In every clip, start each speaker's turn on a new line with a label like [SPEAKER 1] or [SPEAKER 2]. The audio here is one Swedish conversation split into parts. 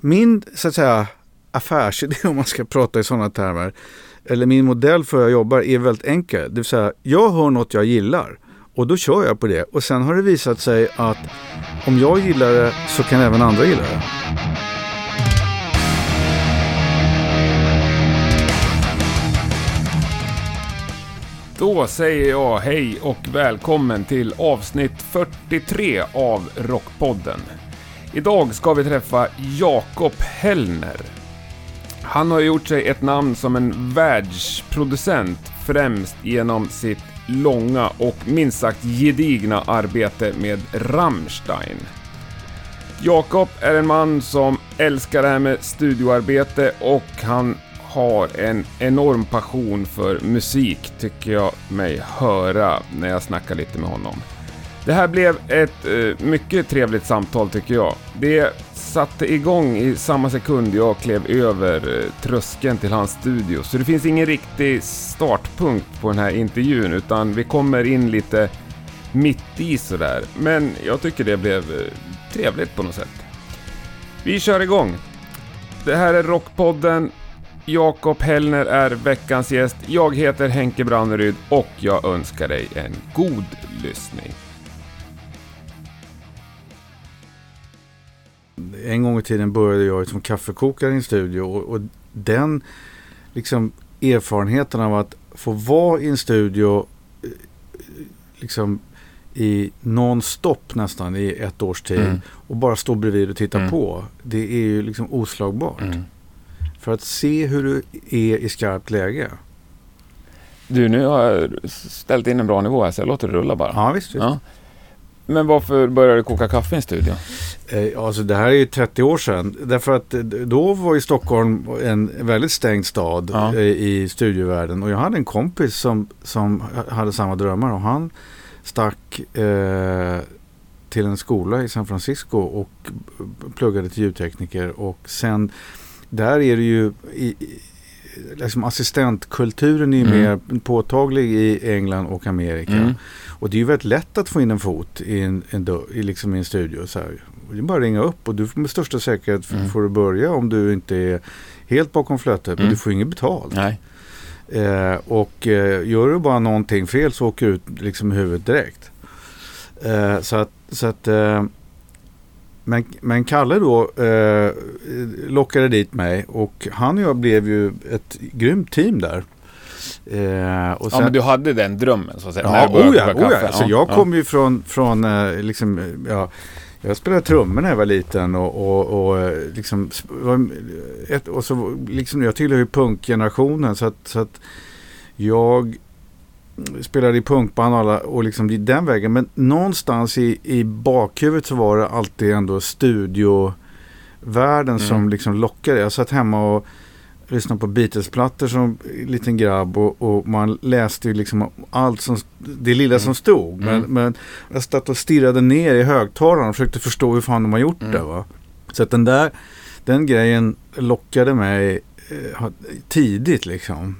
[SPEAKER 1] min så att säga affärsidé om man ska prata i sådana termer. Eller min modell för hur jag jobbar är väldigt enkel. Det vill säga jag hör något jag gillar och då kör jag på det. Och sen har det visat sig att om jag gillar det så kan även andra gilla det.
[SPEAKER 2] Då säger jag hej och välkommen till avsnitt 43 av Rockpodden. Idag ska vi träffa Jakob Hellner. Han har gjort sig ett namn som en världsproducent främst genom sitt långa och minst sagt gedigna arbete med Rammstein. Jakob är en man som älskar det här med studioarbete och han har en enorm passion för musik tycker jag mig höra när jag snackar lite med honom. Det här blev ett eh, mycket trevligt samtal tycker jag. Det satte igång i samma sekund jag klev över eh, tröskeln till hans studio. Så det finns ingen riktig startpunkt på den här intervjun utan vi kommer in lite mitt i sådär. Men jag tycker det blev eh, trevligt på något sätt. Vi kör igång. Det här är Rockpodden. Jakob Hellner är veckans gäst. Jag heter Henke Branneryd och jag önskar dig en god lyssning.
[SPEAKER 1] En gång i tiden började jag som kaffekokare i en studio och, och den liksom erfarenheten av att få vara i en studio eh, liksom i non-stop nästan i ett års tid
[SPEAKER 2] Mm.
[SPEAKER 1] och bara stå bredvid och titta
[SPEAKER 2] Mm.
[SPEAKER 1] på. Det är ju liksom oslagbart.
[SPEAKER 2] Mm.
[SPEAKER 1] För att se hur du är i skarpt läge.
[SPEAKER 2] Du, nu har jag ställt in en bra nivå här så jag låter det rulla bara.
[SPEAKER 1] Ja, visst. visst.
[SPEAKER 2] Ja. Men varför började du koka kaffe i en studio?
[SPEAKER 1] Eh, Alltså det här är ju 30 år sedan. Därför att eh, då var ju Stockholm en väldigt stängd stad
[SPEAKER 2] Ja.
[SPEAKER 1] eh, i studievärlden. Och jag hade en kompis som, som hade samma drömmar. Och han stack eh, till en skola i San Francisco och pluggade till ljudtekniker. Och sen, där är det ju i, liksom assistentkulturen är
[SPEAKER 2] Mm.
[SPEAKER 1] mer påtaglig i England och Amerika.
[SPEAKER 2] Mm.
[SPEAKER 1] Och det är ju väldigt lätt att få in en fot i en, en, i liksom en studio. Så här. Det är bara att ringa upp och du får med största säkerhet
[SPEAKER 2] Mm.
[SPEAKER 1] får du börja om du inte är helt bakom flötet. Men
[SPEAKER 2] Mm.
[SPEAKER 1] du får inget betalt. Eh, och eh, gör du bara någonting fel så åker du ut liksom i huvudet direkt. Eh, så att, så att eh, men, men Kalle då eh, lockade dit mig och han och jag blev ju ett grymt team där. Eh, och
[SPEAKER 2] Ja, men du hade den drömmen så att säga? när
[SPEAKER 1] Ja, oh ja, oh ja. Alltså, jag kom ju från, från eh, liksom, ja, jag spelade trummor när jag var liten och, och, och eh, liksom, ett, och så liksom, jag tillhör ju punkgenerationen så att, så att jag spelade i punkband och, alla, och liksom i den vägen. Men någonstans i, i bakhuvudet så var det alltid ändå studiovärlden som
[SPEAKER 2] Mm.
[SPEAKER 1] liksom lockade. Jag satt hemma och lyssnade på Beatles-plattor som liten grabb och, och man läste ju liksom allt som, det lilla
[SPEAKER 2] Mm.
[SPEAKER 1] som stod. Men,
[SPEAKER 2] Mm.
[SPEAKER 1] men jag satt och stirrade ner i högtalaren och försökte förstå hur fan de har gjort
[SPEAKER 2] Mm.
[SPEAKER 1] det. Va? Så att den där, den grejen lockade mig eh, tidigt liksom.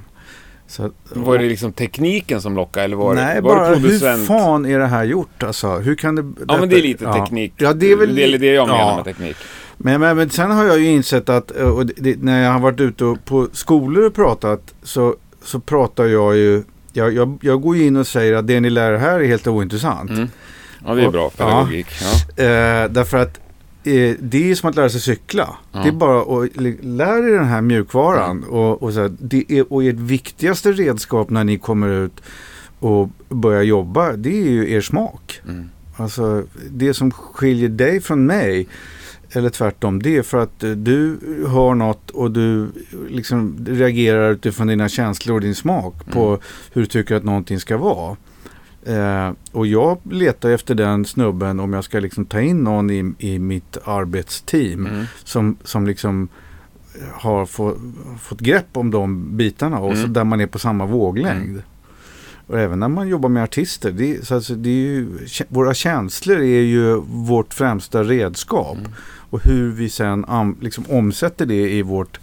[SPEAKER 1] Så att,
[SPEAKER 2] Var det liksom tekniken som lockade eller var,
[SPEAKER 1] Nej,
[SPEAKER 2] det, var
[SPEAKER 1] bara
[SPEAKER 2] det producent?
[SPEAKER 1] hur fan är det här gjort alltså? Hur kan det...
[SPEAKER 2] Ja, men det är lite
[SPEAKER 1] ja.
[SPEAKER 2] teknik.
[SPEAKER 1] Ja, det är väl...
[SPEAKER 2] det, är det jag menar
[SPEAKER 1] ja.
[SPEAKER 2] med teknik.
[SPEAKER 1] Men, men, men sen har jag ju insett att eh, det, när jag har varit ute på skolor och pratat så, så pratar jag ju... Jag, jag, jag går in och säger att det ni lär här är helt ointressant.
[SPEAKER 2] Mm. Ja, det är
[SPEAKER 1] Och-
[SPEAKER 2] bra pedagogik. Ja.
[SPEAKER 1] Eh, därför att eh, det är som att lära sig cykla.
[SPEAKER 2] Ja.
[SPEAKER 1] Det är bara att lära er den här mjukvaran. Och, och, så här, det är, och ert viktigaste redskap när ni kommer ut och börjar jobba, det är ju er smak.
[SPEAKER 2] Mm.
[SPEAKER 1] Alltså det som skiljer dig från mig, eller tvärtom, det är för att eh, du hör något och du liksom reagerar utifrån dina känslor och din smak på
[SPEAKER 2] Mm.
[SPEAKER 1] hur du tycker att någonting ska vara. Eh, och jag letar efter den snubben om jag ska liksom ta in någon i, i mitt arbetsteam
[SPEAKER 2] Mm.
[SPEAKER 1] som, som liksom har få, fått grepp om de bitarna och så
[SPEAKER 2] Mm.
[SPEAKER 1] där man är på samma våglängd. Och även när man jobbar med artister, det, är- så alltså, det är ju, våra känslor är ju vårt främsta redskap.
[SPEAKER 2] Mm.
[SPEAKER 1] Och hur vi sen liksom omsätter det i vårt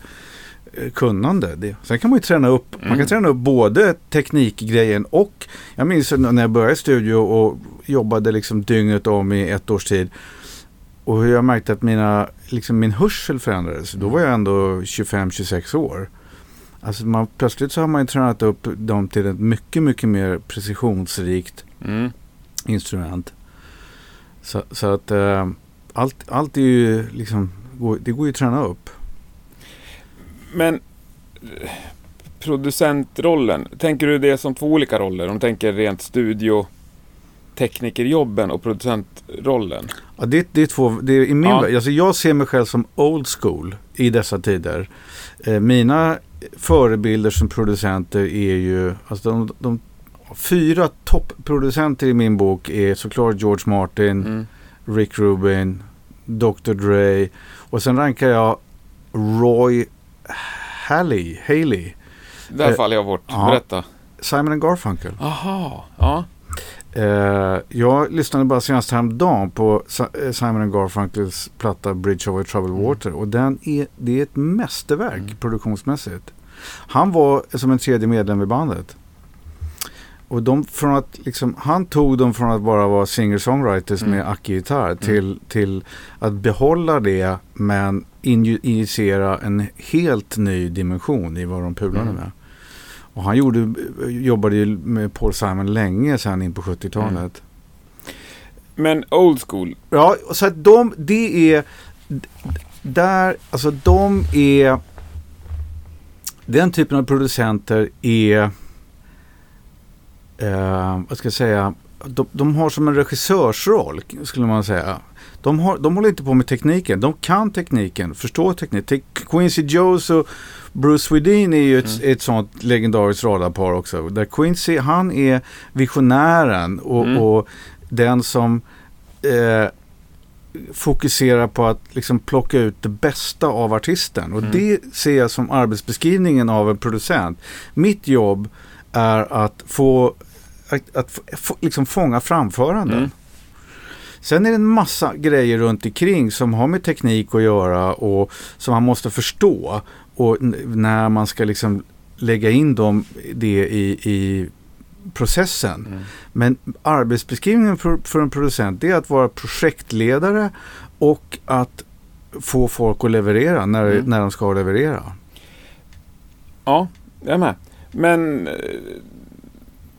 [SPEAKER 1] eh, kunnande. Det. Sen kan man ju träna upp, man
[SPEAKER 2] Mm.
[SPEAKER 1] kan träna upp både teknikgrejen och jag minns när jag började i studio och jobbade liksom dygnet om i ett års tid. och hur jag märkte att mina, liksom min hörsel förändrades. Då var jag ändå 25-26 år. Alltså man, plötsligt så har man ju tränat upp dem till ett mycket, mycket mer precisionsrikt
[SPEAKER 2] Mm.
[SPEAKER 1] instrument. Så, så att eh, allt, allt är ju liksom, det går ju att träna upp.
[SPEAKER 2] Men producentrollen, tänker du det som två olika roller? Om du tänker rent studio teknikerjobben och producentrollen.
[SPEAKER 1] Ja, det, det är två, det är i min
[SPEAKER 2] Ja.
[SPEAKER 1] värld- alltså jag ser mig själv som old school i dessa tider. Eh, mina förebilder som producenter är ju, alltså de, de fyra toppproducenter i min bok är såklart George Martin,
[SPEAKER 2] Mm.
[SPEAKER 1] Rick Rubin, Dr. Dre och sen rankar jag Roy Haley, Haley,
[SPEAKER 2] Där
[SPEAKER 1] Eh,
[SPEAKER 2] faller jag bort.
[SPEAKER 1] ja.
[SPEAKER 2] Berätta.
[SPEAKER 1] Simon and Garfunkel.
[SPEAKER 2] Aha, ja.
[SPEAKER 1] Eh, jag lyssnade bara senast häromdagen på eh, Simon and Garfunkels platta Bridge over Troubled Water. Och den är, det är ett mästerverk
[SPEAKER 2] Mm.
[SPEAKER 1] produktionsmässigt. Han var som en tredje medlem i bandet. Och de, från att, liksom, han tog dem från att bara vara singer-songwriters
[SPEAKER 2] Mm.
[SPEAKER 1] med ackgitarr till, till att behålla det men inju- injicera en helt ny dimension i vad de pulade
[SPEAKER 2] Mm.
[SPEAKER 1] med. Och han gjorde, jobbade ju med Paul Simon länge sedan in på 70-talet.
[SPEAKER 2] Men old school.
[SPEAKER 1] Ja, så att de, det är, där, alltså de är, den typen av producenter är, eh, vad ska jag säga, de, de har som en regissörsroll skulle man säga. De, har, de håller inte på med tekniken, de kan tekniken, förstår tekniken. Quincy Jones och Bruce Swedin är ju ett,
[SPEAKER 2] Mm.
[SPEAKER 1] ett sånt legendariskt radarpar också. Där Quincy, han är visionären och,
[SPEAKER 2] Mm.
[SPEAKER 1] och den som eh, fokuserar på att liksom plocka ut det bästa av artisten. Och
[SPEAKER 2] Mm.
[SPEAKER 1] det ser jag som arbetsbeskrivningen av en producent. Mitt jobb är att få att, att liksom fånga framföranden.
[SPEAKER 2] Mm.
[SPEAKER 1] Sen är det en massa grejer runt omkring som har med teknik att göra och som man måste förstå. Och när man ska liksom lägga in dem det i, i processen.
[SPEAKER 2] Mm.
[SPEAKER 1] Men arbetsbeskrivningen för, för en producent det är att vara projektledare och att få folk att leverera när,
[SPEAKER 2] Mm.
[SPEAKER 1] när de ska leverera.
[SPEAKER 2] Ja, jag är med. Men eh,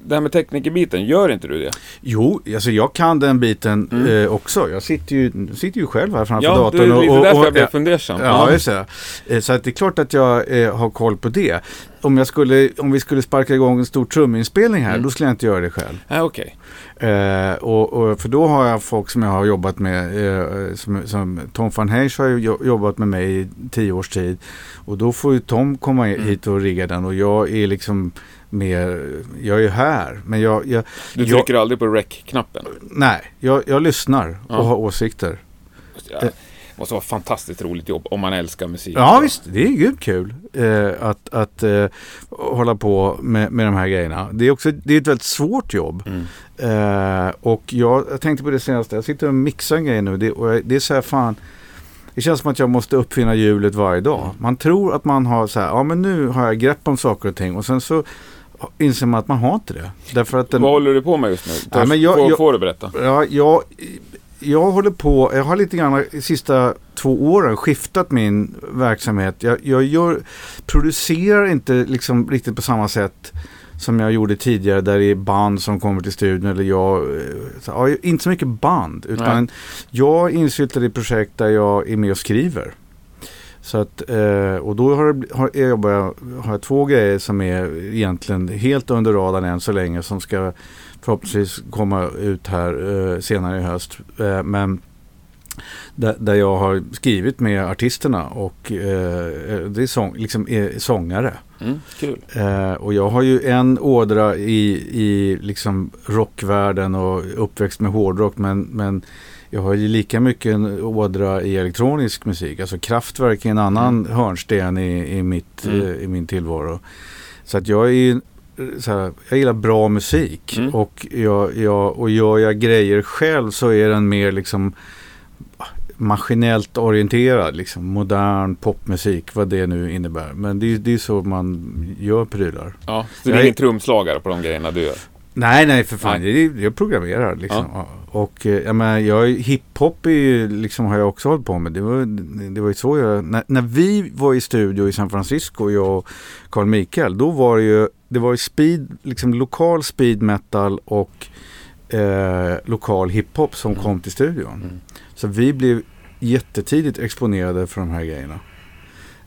[SPEAKER 2] det här med teknikerbiten, gör inte du det?
[SPEAKER 1] Jo, alltså jag kan den biten
[SPEAKER 2] Mm.
[SPEAKER 1] eh, också. Jag sitter ju, sitter ju själv här framför
[SPEAKER 2] Ja, det
[SPEAKER 1] datorn.
[SPEAKER 2] är lite
[SPEAKER 1] och,
[SPEAKER 2] därför
[SPEAKER 1] och,
[SPEAKER 2] jag blev
[SPEAKER 1] ja,
[SPEAKER 2] fundersam.
[SPEAKER 1] Ja, just det. Eh, Så att det är klart att jag eh, har koll på det. Om, jag skulle, om vi skulle sparka igång en stor truminspelning här,
[SPEAKER 2] Mm.
[SPEAKER 1] då skulle jag inte göra det själv.
[SPEAKER 2] Ja, okej.
[SPEAKER 1] Eh, och, och, för då har jag folk som jag har jobbat med. Eh, som, som Tom van Heijs har jobbat med mig i tio års tid. Och då får ju Tom komma
[SPEAKER 2] Mm.
[SPEAKER 1] hit och rigga den. Och jag är liksom mer, jag är ju här. Men jag, jag,
[SPEAKER 2] Du
[SPEAKER 1] jag
[SPEAKER 2] trycker aldrig på rec-knappen?
[SPEAKER 1] nej, jag, jag lyssnar
[SPEAKER 2] Ja.
[SPEAKER 1] och har åsikter.
[SPEAKER 2] Ja. Det måste vara ett fantastiskt roligt jobb om man älskar musik.
[SPEAKER 1] Ja visst, det är grymt kul eh, att, att eh, hålla på med, med de här grejerna. Det är också det är ett väldigt svårt jobb.
[SPEAKER 2] Mm.
[SPEAKER 1] Eh, och jag, jag tänkte på det senaste, jag sitter och mixar en grej nu. Det, jag, det är så här fan, det känns som att jag måste uppfinna hjulet varje dag.
[SPEAKER 2] Mm.
[SPEAKER 1] Man tror att man har så här, ja men nu har jag grepp om saker och ting. Och sen så inser man att man har inte det. Därför att den,
[SPEAKER 2] Vad håller du på med just nu?
[SPEAKER 1] Ja, men jag-
[SPEAKER 2] får,
[SPEAKER 1] jag-
[SPEAKER 2] får du berätta?
[SPEAKER 1] Ja, jag, jag håller på, jag har lite grann de sista två åren skiftat min verksamhet. Jag, jag gör, producerar inte liksom riktigt på samma sätt som jag gjorde tidigare där det är band som kommer till studion eller jag, eh, så, ja, inte så mycket band utan jag är insyltad i projekt där jag är med och skriver. Så att, eh, och då har, har, jag har jag två grejer som är egentligen helt under radarn än så länge som ska förhoppningsvis komma ut här eh, senare i höst. Eh, men där, där jag har skrivit med artisterna och eh, det är sång, liksom, är sångare.
[SPEAKER 2] Mm, kul.
[SPEAKER 1] Eh, och jag har ju en ådra i, i liksom rockvärlden och uppväxt med hårdrock men, men jag har ju lika mycket en ådra i elektronisk musik. Alltså Kraftwerk är en annan hörnsten i, i, mitt,
[SPEAKER 2] Mm.
[SPEAKER 1] eh, i min tillvaro. Så att jag är ju, här, jag gillar bra musik
[SPEAKER 2] Mm.
[SPEAKER 1] och, jag, jag, och gör jag grejer själv så är den mer liksom maskinellt orienterad, liksom modern popmusik, vad det nu innebär. Men det, är- det är så man gör prylar.
[SPEAKER 2] Ja, så det är ingen trumslagare på de grejerna du gör?
[SPEAKER 1] Nej, nej för fan. Jag, jag programmerar liksom. Ja. Och eh, jag menar, jag, hiphop är ju, liksom, har jag också hållit på med. Det var, det var ju så jag, när, när vi var i studio i San Francisco, jag och Carl Mikael, då var det ju, det var ju speed, liksom lokal speed metal och eh, lokal hiphop som
[SPEAKER 2] Mm.
[SPEAKER 1] kom till studion.
[SPEAKER 2] Mm.
[SPEAKER 1] Så vi blev jättetidigt exponerade för de här grejerna.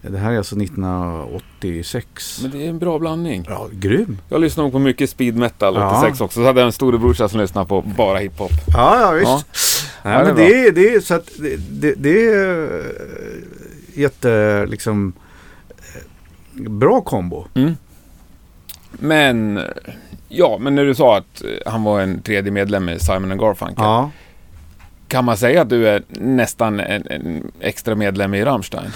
[SPEAKER 1] Det här är alltså 1986.
[SPEAKER 2] Men det är en bra blandning.
[SPEAKER 1] Ja, grym.
[SPEAKER 2] Jag lyssnade på mycket speed metal
[SPEAKER 1] Ja.
[SPEAKER 2] 86 också. Så hade jag en storebrorsa som lyssnade på bara hiphop.
[SPEAKER 1] Ja, ja visst.
[SPEAKER 2] Ja.
[SPEAKER 1] Nej,
[SPEAKER 2] Ja, det
[SPEAKER 1] men det är, det är så att det, det, det är eh, jätte liksom eh, bra kombo.
[SPEAKER 2] Mm. Men, ja, men när du sa att eh, han var en tredje medlem i Simon Garfunkel.
[SPEAKER 1] Ja.
[SPEAKER 2] Kan man säga att du är nästan en, en extra medlem i Rammstein?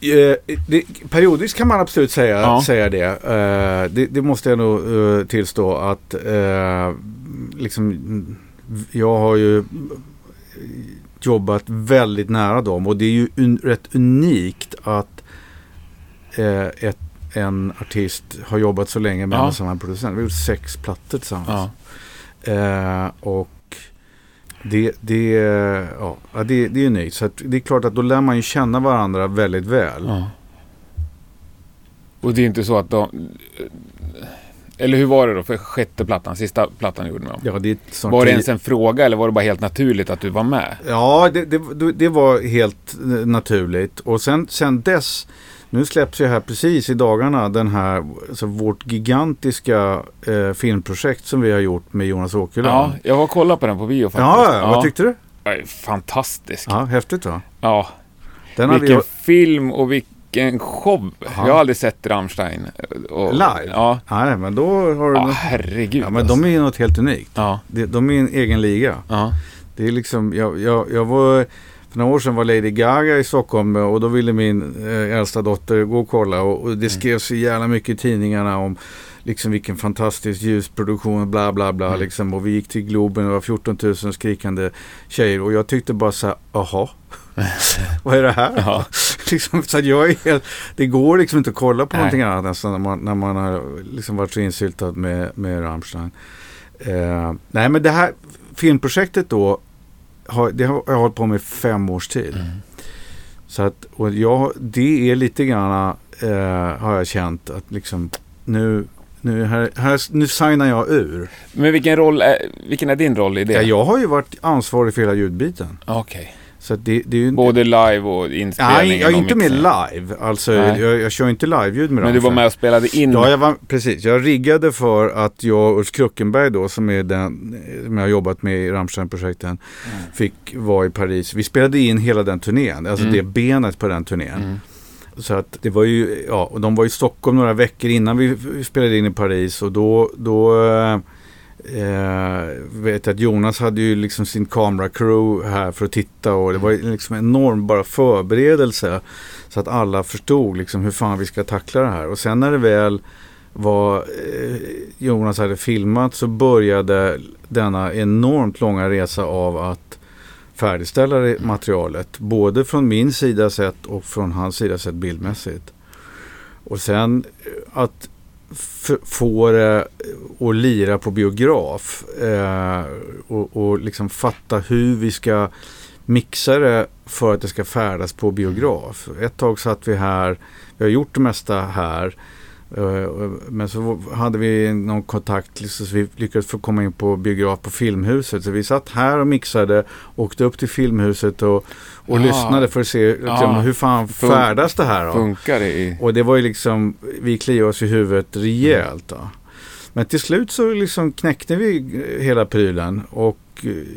[SPEAKER 1] Eh, det, periodiskt kan man absolut säga,
[SPEAKER 2] Ja.
[SPEAKER 1] säga det. Eh, det. Det måste jag nog eh, tillstå att eh, liksom, jag har ju jobbat väldigt nära dem och det är ju un, rätt unikt att eh, ett, en artist har jobbat så länge med
[SPEAKER 2] Ja.
[SPEAKER 1] en samma producent. Vi har gjort sex plattor tillsammans.
[SPEAKER 2] Ja.
[SPEAKER 1] Eh, och det, det, ja, det, det är unikt. Så det är klart att då lär man ju känna varandra väldigt väl.
[SPEAKER 2] ja. Och det är inte så att de... Eller hur var det då för sjätte plattan, sista plattan du gjorde med dem?
[SPEAKER 1] Ja, det
[SPEAKER 2] Var det ens en fråga eller var det bara helt naturligt att du var med?
[SPEAKER 1] Ja, det, det, det var helt naturligt. Och sen, sen dess, nu släpps ju här precis i dagarna den här, alltså vårt gigantiska eh, filmprojekt som vi har gjort med Jonas
[SPEAKER 2] Ja,
[SPEAKER 1] Åkerlund.
[SPEAKER 2] jag var och kollade på den på bio faktiskt.
[SPEAKER 1] ja, ja, vad tyckte du?
[SPEAKER 2] Ja, Fantastisk.
[SPEAKER 1] Ja, häftigt va?
[SPEAKER 2] Ja,
[SPEAKER 1] Den har
[SPEAKER 2] vilken
[SPEAKER 1] vi,
[SPEAKER 2] film och vilken show.
[SPEAKER 1] Ja.
[SPEAKER 2] Jag har aldrig sett Rammstein. Och,
[SPEAKER 1] Live?
[SPEAKER 2] Ja.
[SPEAKER 1] nej, men då har du...
[SPEAKER 2] ja, herregud.
[SPEAKER 1] ja, men de är ju något helt unikt.
[SPEAKER 2] Ja,
[SPEAKER 1] De, de är i en egen liga.
[SPEAKER 2] ja.
[SPEAKER 1] Det är liksom, jag, jag, jag var, för några år sedan var Lady Gaga i Stockholm och då ville min eh, äldsta dotter gå och kolla och, det skrevs så jävla mycket i tidningarna om liksom vilken fantastisk ljusproduktion bla bla bla
[SPEAKER 2] Mm.
[SPEAKER 1] liksom och vi gick till Globen och det var 14 000 skrikande tjejer och jag tyckte bara så här, jaha, vad är det här?
[SPEAKER 2] Ja.
[SPEAKER 1] liksom, så jag är helt, det går liksom inte att kolla på
[SPEAKER 2] Nej.
[SPEAKER 1] någonting annat nästan när man, när man har liksom varit så insyltad med, med Rammstein. Eh, nej men det här filmprojektet då, har, det har jag hållit på med i fem års tid.
[SPEAKER 2] Mm.
[SPEAKER 1] Så att, och jag, det är lite grann, eh, har jag känt att liksom nu, nu, här, här, nu signar jag ur.
[SPEAKER 2] Men vilken roll är, vilken är din roll i det?
[SPEAKER 1] Ja, jag har ju varit ansvarig för hela ljudbiten.
[SPEAKER 2] Okej.
[SPEAKER 1] Så det, det är ju
[SPEAKER 2] Både live och inspelning?
[SPEAKER 1] Nej, jag är inte med live. Alltså,
[SPEAKER 2] Nej.
[SPEAKER 1] jag, jag kör inte live-ljud med
[SPEAKER 2] Men du var med och spelade in?
[SPEAKER 1] Ja, jag var, precis. Jag riggade för att jag och Ulf Kruckenberg då, som är den eh, som jag har jobbat med i Rammstein-projekten, fick vara i Paris. Vi spelade in hela den turnén, alltså
[SPEAKER 2] Mm.
[SPEAKER 1] det benet på den turnén.
[SPEAKER 2] Mm.
[SPEAKER 1] Så att det var ju, ja, och de var i Stockholm några veckor innan vi vi spelade in i Paris och då, då eh, vet att Jonas hade ju liksom sin kameracrew här för att titta och det var liksom en enorm bara förberedelse så att alla förstod liksom hur fan vi ska tackla det här. Och sen när det väl var eh, Jonas hade filmat så började denna enormt långa resa av att färdigställa det materialet. Både från min sida sett och från hans sida sett bildmässigt. Och sen att får få det att lira på biograf eh, och, och liksom fatta hur vi ska mixa det för att det ska färdas på biograf. Ett tag satt vi här, vi har gjort det mesta här eh, Men så hade vi någon kontakt liksom, så vi lyckades få komma in på biograf på Filmhuset. Så vi satt här och mixade, åkte upp till Filmhuset och, och
[SPEAKER 2] Ah.
[SPEAKER 1] lyssnade för att se liksom, hur fan färdas det här. Då?
[SPEAKER 2] Funkar det i...
[SPEAKER 1] Och det var ju liksom, vi kliade oss i huvudet rejält. Då. Men till slut så liksom knäckte vi hela prylen och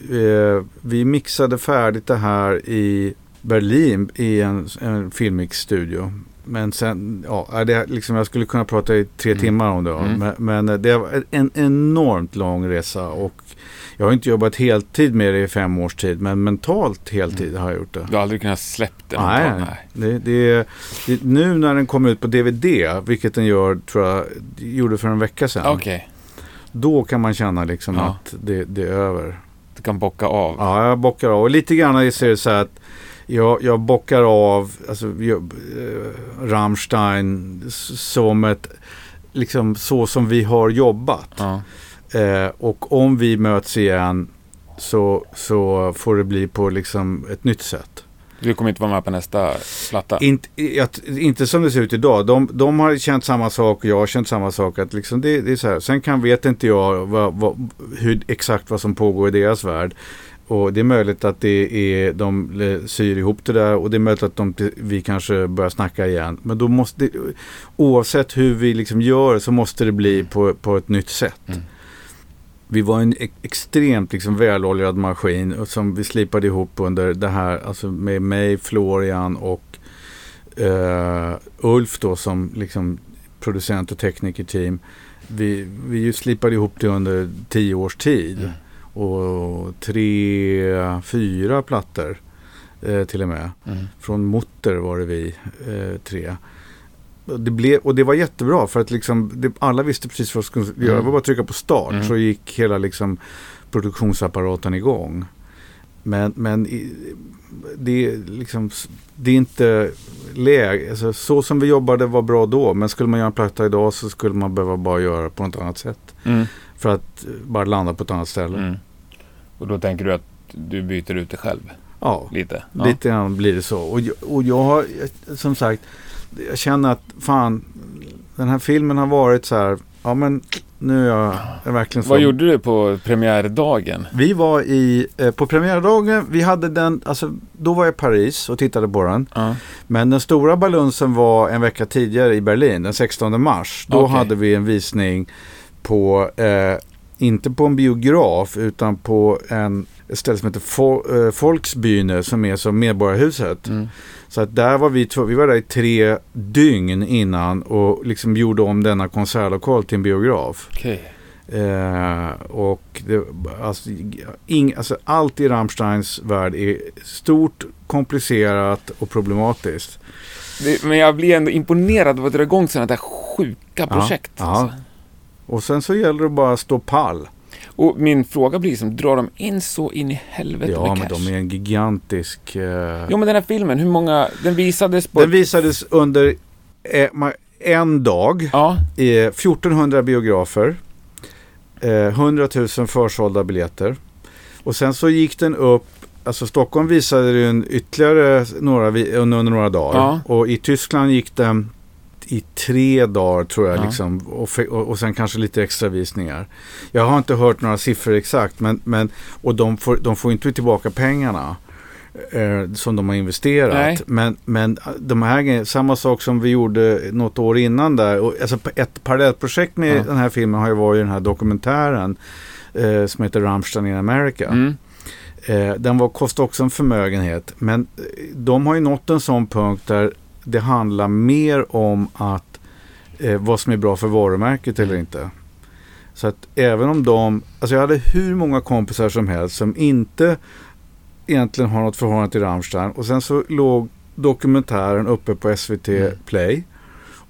[SPEAKER 1] eh, vi mixade färdigt det här i Berlin i en, en filmmixstudio. Men sen, ja, det, liksom, jag skulle kunna prata i tre
[SPEAKER 2] Mm.
[SPEAKER 1] timmar om det.
[SPEAKER 2] Mm.
[SPEAKER 1] Men, men eh, det var en enormt lång resa och jag har inte jobbat heltid med det i fem års tid, men mentalt heltid har jag gjort det.
[SPEAKER 2] Du har aldrig kunnat släppt det?
[SPEAKER 1] Nej,
[SPEAKER 2] mentalt?
[SPEAKER 1] nej. Det, det, nu när den kom ut på DVD, vilket den gör, tror jag, gjorde för en vecka sedan.
[SPEAKER 2] Okej,
[SPEAKER 1] Då kan man känna liksom
[SPEAKER 2] Ja.
[SPEAKER 1] att det, det är över.
[SPEAKER 2] du kan bocka av.
[SPEAKER 1] Ja, jag bockar av. Och lite grann är det så här att jag, jag bockar av alltså, jag, eh, Rammstein som ett, liksom så som vi har jobbat.
[SPEAKER 2] Ja.
[SPEAKER 1] Eh, och om vi möts igen så, så får det bli på liksom ett nytt sätt.
[SPEAKER 2] Du kommer inte vara med på nästa platta?
[SPEAKER 1] Inte, inte som det ser ut idag. De, de har känt samma sak och jag har känt samma sak. Att liksom det, det är så här. Sen kan, vet inte jag vad, vad, hur, exakt vad som pågår i deras värld. Och det är möjligt att det är, de syr ihop det där och det är möjligt att de, vi kanske börjar snacka igen. Men då måste, oavsett hur vi liksom gör så måste det bli på, på ett nytt sätt. Mm. Vi var en extremt liksom väloljad maskin som vi slipade ihop under det här, alltså med mig, Florian och uh, Ulf då som liksom producent och teknikerteam. Vi, vi slipade ihop det under tio års tid. Mm och tre, fyra plattor eh, till och med. Mm. Från Mutter var det vi eh, tre. Det blev, och det var jättebra för att liksom, det, alla visste precis vad de skulle göra. Mm. Det var bara att trycka på start mm. så gick hela liksom, produktionsapparaten igång. Men, men det, är liksom, det är inte läge. Alltså, så som vi jobbade var bra då. Men skulle man göra en platta idag så skulle man behöva bara göra på något annat sätt. Mm. För att bara landa på ett annat ställe. Mm.
[SPEAKER 2] Och då tänker du att du byter ut dig själv?
[SPEAKER 1] Ja,
[SPEAKER 2] lite,
[SPEAKER 1] ja. lite grann blir det så. Och, jag, och jag har som sagt, jag känner att fan, den här filmen har varit så här, ja men nu är jag är verkligen så.
[SPEAKER 2] Vad gjorde du på premiärdagen?
[SPEAKER 1] Vi var i, eh, på premiärdagen, vi hade den, alltså då var jag i Paris och tittade på den. Uh. Men den stora balunsen var en vecka tidigare i Berlin, den 16 mars. Då okay. hade vi en visning på, eh, inte på en biograf utan på en ett ställe som heter Fol eh, Folksbyne som är som Medborgarhuset. Mm. Så att där var vi, vi var där i tre dygn innan och liksom gjorde om denna konsertlokal till en biograf.
[SPEAKER 2] Okay.
[SPEAKER 1] Eh, och det, alltså, ing, alltså, allt i Rammsteins värld är stort, komplicerat och problematiskt.
[SPEAKER 2] Det, men jag blir ändå imponerad av att dra igång sådana där sjuka projekt.
[SPEAKER 1] Ja, alltså. ja. Och sen så gäller det bara att stå pall.
[SPEAKER 2] Och min fråga blir som, drar de in så in i helvete
[SPEAKER 1] Ja, men de är en gigantisk... Uh...
[SPEAKER 2] Jo, men den här filmen, hur många... Den visades på...
[SPEAKER 1] Den visades under eh, en dag. Ja. I 1400 biografer. Eh, 100 000 försålda biljetter. Och sen så gick den upp Alltså Stockholm visade den ytterligare några, under några dagar. Ja. Och i Tyskland gick den i tre dagar tror jag. Ja. Liksom, och, och, och sen kanske lite extra visningar. Jag har inte hört några siffror exakt. Men, men, och de får, de får inte tillbaka pengarna. Eh, som de har investerat. Nej. Men, men de här samma sak som vi gjorde något år innan där. Och, alltså ett parallellprojekt med ja. den här filmen har ju varit den här dokumentären. Eh, som heter Rammstein in America. Mm. Eh, den var, kostade också en förmögenhet. Men eh, de har ju nått en sån punkt där det handlar mer om att eh, vad som är bra för varumärket eller inte. Så att även om de, alltså jag hade hur många kompisar som helst som inte egentligen har något förhållande till Rammstein och sen så låg dokumentären uppe på SVT mm. Play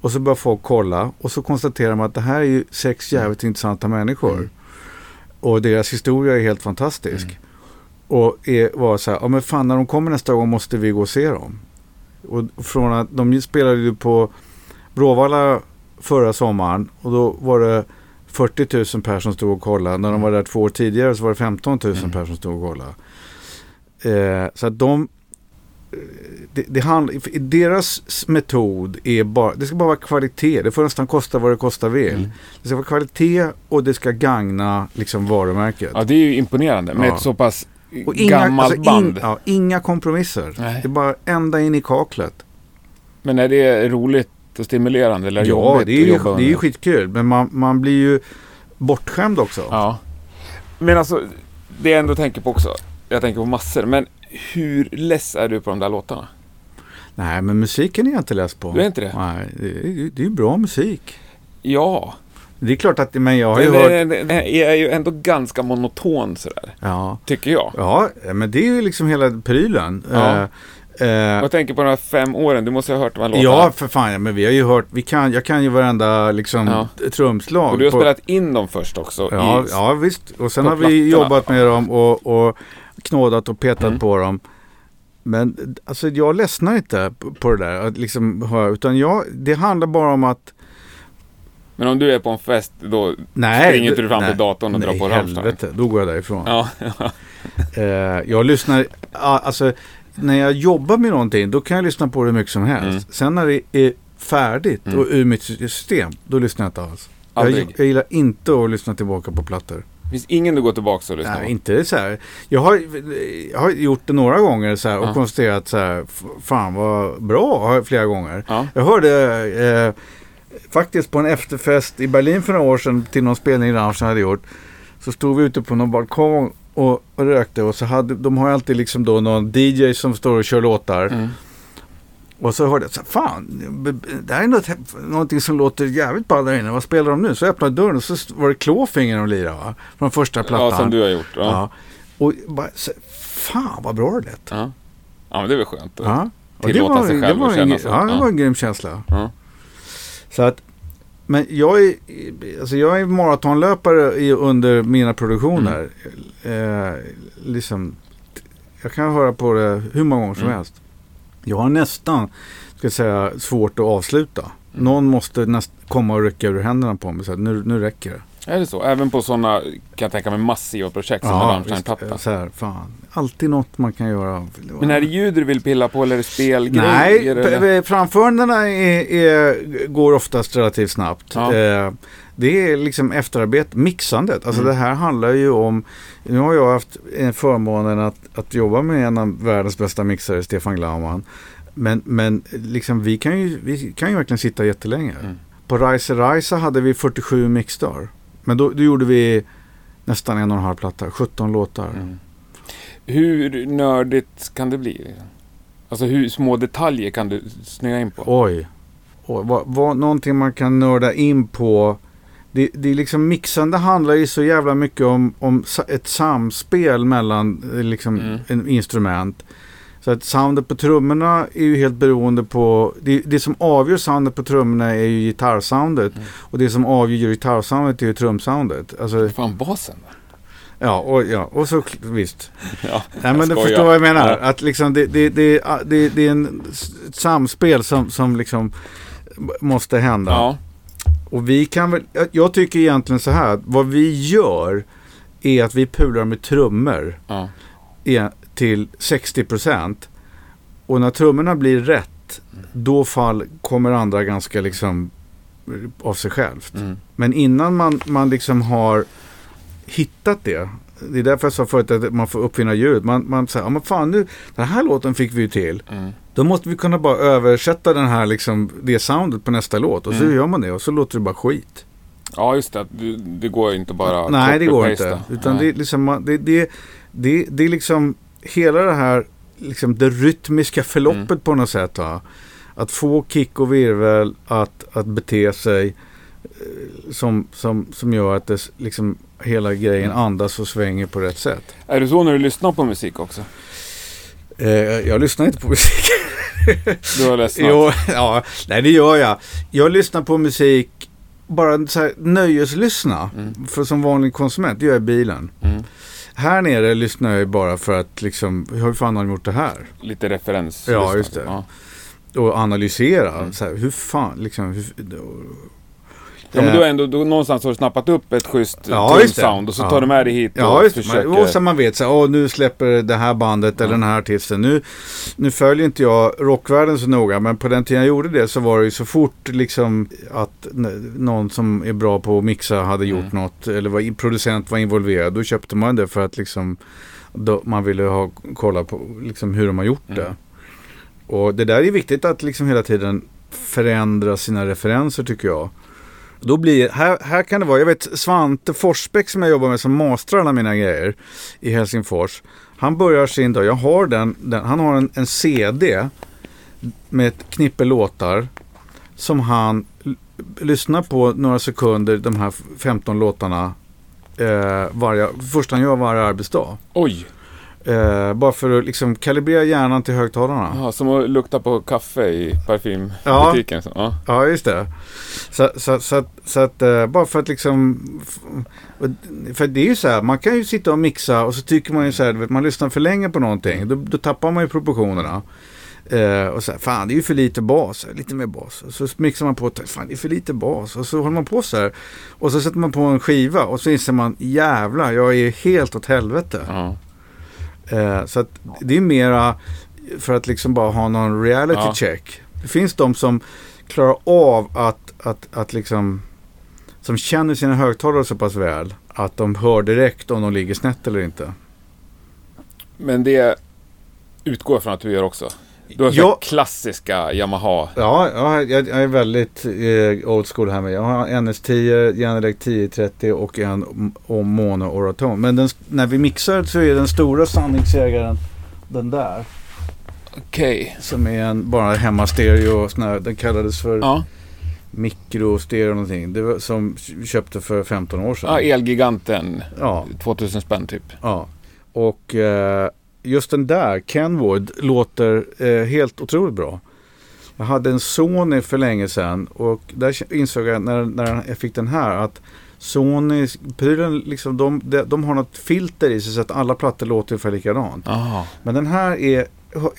[SPEAKER 1] och så började folk kolla och så konstaterar man att det här är ju sex mm. jävligt mm. intressanta människor. Mm. Och deras historia är helt fantastisk. Mm. Och är, var så här, ja men fan när de kommer nästa gång måste vi gå och se dem. Och från att de spelade ju på Bråvalla förra sommaren och då var det 40 000 personer som stod och kollade. När de var där två år tidigare så var det 15 000 mm. personer som stod och kollade. Eh, så att de det, det hand, deras metod är bara, det ska bara vara kvalitet. Det får nästan kosta vad det kostar vill. Mm. Det ska vara kvalitet och det ska gagna liksom varumärket.
[SPEAKER 2] Ja, det är ju imponerande med ja. ett så pass och inga, gammalt alltså, band. In,
[SPEAKER 1] ja, inga kompromisser. Nej. Det är bara ända in i kaklet.
[SPEAKER 2] Men är det roligt och stimulerande eller
[SPEAKER 1] Ja, det är, ju, det är ju skitkul. Men man, man blir ju bortskämd också.
[SPEAKER 2] Ja. Men alltså, det jag ändå tänker på också. Jag tänker på massor. Men hur less är du på de där låtarna?
[SPEAKER 1] Nej, men musiken är jag inte less på.
[SPEAKER 2] Du är inte det?
[SPEAKER 1] Nej, det är, är bra musik.
[SPEAKER 2] Ja,
[SPEAKER 1] det är klart att, men jag har ju hört...
[SPEAKER 2] Det, det är ju ändå ganska monoton sådär. Ja. Tycker jag.
[SPEAKER 1] Ja, men det är ju liksom hela prylen. Ja.
[SPEAKER 2] Uh, uh, jag tänker på de här fem åren, du måste ha hört de här låtarna.
[SPEAKER 1] Ja, för fan. men vi har ju hört, vi kan, jag kan ju varenda liksom ja. trumslag.
[SPEAKER 2] Och du har på, spelat in dem först också.
[SPEAKER 1] Ja, i, ja visst. Och sen har plattorna. vi jobbat med dem och, och knådat och petat mm. på dem. Men alltså jag ledsnar inte på det där, att liksom, utan jag, det handlar bara om att
[SPEAKER 2] Men om du är på en fest, då
[SPEAKER 1] Nej,
[SPEAKER 2] springer inte du fram
[SPEAKER 1] nej,
[SPEAKER 2] till datorn och drar
[SPEAKER 1] nej,
[SPEAKER 2] på Rammstein?
[SPEAKER 1] helvete, då går jag därifrån.
[SPEAKER 2] Ja,
[SPEAKER 1] Eh, jag lyssnar, ja, alltså när jag jobbar med någonting då kan jag lyssna på det mycket som helst.
[SPEAKER 2] Mm.
[SPEAKER 1] Sen när det är färdigt
[SPEAKER 2] Mm.
[SPEAKER 1] och ur mitt system, då lyssnar jag inte alls. Jag, jag gillar inte att lyssna tillbaka på plattor.
[SPEAKER 2] finns ingen du går tillbaka och lyssnar
[SPEAKER 1] Nej,
[SPEAKER 2] på?
[SPEAKER 1] inte så här. Jag har, jag har gjort det några gånger så här och
[SPEAKER 2] Ja.
[SPEAKER 1] konstaterat så här, fan vad bra, flera gånger.
[SPEAKER 2] Ja.
[SPEAKER 1] Jag hörde eh, faktiskt på en efterfest i Berlin för några år sedan till någon spelning Rammstein hade gjort. Så stod vi ute på någon balkong och, och rökte och så hade de har alltid liksom då någon DJ som står och kör låtar.
[SPEAKER 2] Mm.
[SPEAKER 1] Och så hörde jag så fan, det här är något, någonting som låter jävligt bra där inne. Vad spelar de nu? Så öppnade dörren och så var det Clawfinger de lirade va? Från första plattan.
[SPEAKER 2] ja, som du har gjort. Ja.
[SPEAKER 1] Ja. Och bara, så, fan vad bra det lät.
[SPEAKER 2] Ja. ja, men det väl skönt.
[SPEAKER 1] Ja.
[SPEAKER 2] Tillåta
[SPEAKER 1] var,
[SPEAKER 2] sig
[SPEAKER 1] det
[SPEAKER 2] själv
[SPEAKER 1] var
[SPEAKER 2] att
[SPEAKER 1] en,
[SPEAKER 2] känna så.
[SPEAKER 1] Ja, det var en grym känsla.
[SPEAKER 2] Ja.
[SPEAKER 1] Så att, men jag är, alltså jag är maratonlöpare i, under mina produktioner.
[SPEAKER 2] Mm.
[SPEAKER 1] Eh, liksom, jag kan höra på det hur många gånger som
[SPEAKER 2] Mm.
[SPEAKER 1] helst. Jag har nästan, ska jag säga, svårt att avsluta.
[SPEAKER 2] Mm.
[SPEAKER 1] Någon måste näst, komma och rycka ur händerna på mig. Så att nu, nu räcker det.
[SPEAKER 2] Är det så? Även på sådana, kan jag tänka mig, massiva projekt som en Rammstein-platta?
[SPEAKER 1] visst, så här, fan. Alltid något man kan göra.
[SPEAKER 2] Men är det ljud du vill pilla på eller är det spelgrejer?
[SPEAKER 1] Nej,
[SPEAKER 2] eller?
[SPEAKER 1] framförandena är, är, går oftast relativt snabbt.
[SPEAKER 2] Ja.
[SPEAKER 1] Eh, det är liksom efterarbete, mixandet. Alltså
[SPEAKER 2] Mm.
[SPEAKER 1] det här handlar ju om, nu har jag haft eh, förmånen att, att jobba med en av världens bästa mixare, Stefan Glaumann. Men, men liksom, vi, kan ju, vi kan ju verkligen sitta jättelänge.
[SPEAKER 2] Mm.
[SPEAKER 1] På Rise Rise hade vi 47 mixdagar. Men då, då gjorde vi nästan en och en halv platta, 17 låtar.
[SPEAKER 2] Mm. Hur nördigt kan det bli? Alltså hur små detaljer kan du snöa in på?
[SPEAKER 1] Oj. Oj vad, vad, någonting man kan nörda in på. Det, det är liksom mixande handlar ju så jävla mycket om, om ett samspel mellan eh, liksom,
[SPEAKER 2] Mm.
[SPEAKER 1] en instrument. Så att soundet på trummorna är ju helt beroende på... Det, det som avgör soundet på trummorna är ju gitarrsoundet.
[SPEAKER 2] Mm.
[SPEAKER 1] Och det som avgör gitarrsoundet är ju trumsoundet. Alltså,
[SPEAKER 2] Fan basen då?
[SPEAKER 1] ja, och, ja, och så visst.
[SPEAKER 2] Ja,
[SPEAKER 1] Nej, men du förstår vad jag menar.
[SPEAKER 2] Ja.
[SPEAKER 1] Att liksom det, det, det, det, det är en, ett samspel som, som liksom måste hända.
[SPEAKER 2] ja.
[SPEAKER 1] Och vi kan väl, jag- tycker egentligen så här. att Vad vi gör är att vi pular med trummor
[SPEAKER 2] ja.
[SPEAKER 1] Är till 60%. Och när trummorna blir rätt, då fall, kommer andra ganska liksom av sig självt.
[SPEAKER 2] Mm.
[SPEAKER 1] Men innan man, man liksom har hittat det. Det är därför jag sa förut att man får uppfinna ljudet. Man, man säger, ja men fan nu, den här låten fick vi ju till.
[SPEAKER 2] Mm.
[SPEAKER 1] Då måste vi kunna bara översätta den här liksom, det soundet på nästa låt. Och så
[SPEAKER 2] Mm.
[SPEAKER 1] gör man det och så låter det bara skit.
[SPEAKER 2] ja, just det. Du, det går ju inte bara
[SPEAKER 1] Nej, det går inte. Utan
[SPEAKER 2] Nej.
[SPEAKER 1] det är liksom, det, det, det, det är liksom hela det här, liksom det rytmiska förloppet
[SPEAKER 2] Mm.
[SPEAKER 1] på något sätt. Va? Att få kick och virvel att, att bete sig eh, som, som, som gör att det, liksom, hela grejen
[SPEAKER 2] Mm.
[SPEAKER 1] andas och svänger på rätt sätt.
[SPEAKER 2] Är det så när du lyssnar på musik också?
[SPEAKER 1] Eh, jag lyssnar inte på musik.
[SPEAKER 2] Du har ledsnat?
[SPEAKER 1] Jo, ja, nej det gör jag. Jag lyssnar på musik, bara så här, nöjeslyssna.
[SPEAKER 2] Mm.
[SPEAKER 1] För som vanlig konsument, det gör jag i bilen.
[SPEAKER 2] Mm.
[SPEAKER 1] Här nere lyssnar jag ju bara för att liksom, hur fan har de gjort det här?
[SPEAKER 2] Lite referens.
[SPEAKER 1] Ja, just det.
[SPEAKER 2] Ja.
[SPEAKER 1] Och analysera,
[SPEAKER 2] Mm.
[SPEAKER 1] så här, hur fan, liksom. Hur,
[SPEAKER 2] Ja, men du har ändå du, någonstans har du snappat upp ett schysst
[SPEAKER 1] Ja, det.
[SPEAKER 2] sound och så
[SPEAKER 1] Ja.
[SPEAKER 2] tar du med dig hit och
[SPEAKER 1] Ja, just det.
[SPEAKER 2] försöker...
[SPEAKER 1] Man, och så man vet så här, nu släpper det här bandet eller
[SPEAKER 2] Ja.
[SPEAKER 1] den här artisten. Nu, nu följer inte jag rockvärlden så noga, men på den tiden jag gjorde det så var det ju så fort liksom att någon som är bra på att mixa hade gjort
[SPEAKER 2] Mm.
[SPEAKER 1] något eller var producent var involverad, då köpte man det för att liksom då, man ville ha kolla på liksom hur de har gjort det.
[SPEAKER 2] Mm.
[SPEAKER 1] Och det där är viktigt att liksom hela tiden förändra sina referenser tycker jag. Då blir, här, här kan det vara, jag vet Svante Forsbäck som jag jobbar med som mastrar alla mina grejer i Helsingfors. Han börjar sin dag, jag har den, den han har en, en CD med ett knippe låtar som han lyssnar på några sekunder, de här 15 låtarna eh, varje, först han gör varje arbetsdag.
[SPEAKER 2] Oj!
[SPEAKER 1] Eh, bara för att liksom kalibrera hjärnan till högtalarna.
[SPEAKER 2] Ja, som att lukta på kaffe i
[SPEAKER 1] Ja.
[SPEAKER 2] parfymbutiken. så, Ja.
[SPEAKER 1] Ja, just det. Så, så, så, så att eh, bara för att liksom... För det är ju så här, man kan ju sitta och mixa och så tycker man ju så här, vet, man lyssnar för länge på någonting. Då, då tappar man ju proportionerna. Eh, och så här, fan det är ju för lite bas, lite mer bas. Och så mixar man på, fan det är för lite bas. Och så håller man på så här. Och så sätter man på en skiva och så inser man, jävlar jag är helt åt helvete.
[SPEAKER 2] Ja.
[SPEAKER 1] Eh, så att det är mera för att liksom bara ha någon reality
[SPEAKER 2] Ja.
[SPEAKER 1] check. Det finns de som klarar av att, att, att liksom, som känner sina högtalare så pass väl att de hör direkt om de ligger snett eller inte.
[SPEAKER 2] Men det utgår från att du gör också. Du har
[SPEAKER 1] Ja.
[SPEAKER 2] ja. klassiska Yamaha.
[SPEAKER 1] Ja, ja jag, jag är väldigt eh, old school här med. Jag har en NS10, Genelec 1030 och en och Mono Oraton. Men den, när vi mixar så är den stora sanningssägaren den där.
[SPEAKER 2] Okej.
[SPEAKER 1] Som är en bara hemmastereo. Här, den kallades för
[SPEAKER 2] Ja.
[SPEAKER 1] mikrostereo någonting. Det var, som köpte för 15 år sedan.
[SPEAKER 2] ja, Elgiganten.
[SPEAKER 1] Ja,
[SPEAKER 2] 2000 spänn typ.
[SPEAKER 1] ja. Och eh, just den där, Kenwood, låter eh, helt otroligt bra. Jag hade en Sony för länge sedan och där insåg jag när, när jag fick den här att Sony, prylen, liksom, de, de, de har något filter i sig så att alla plattor låter ungefär likadant.
[SPEAKER 2] Jaha,
[SPEAKER 1] Men den här är,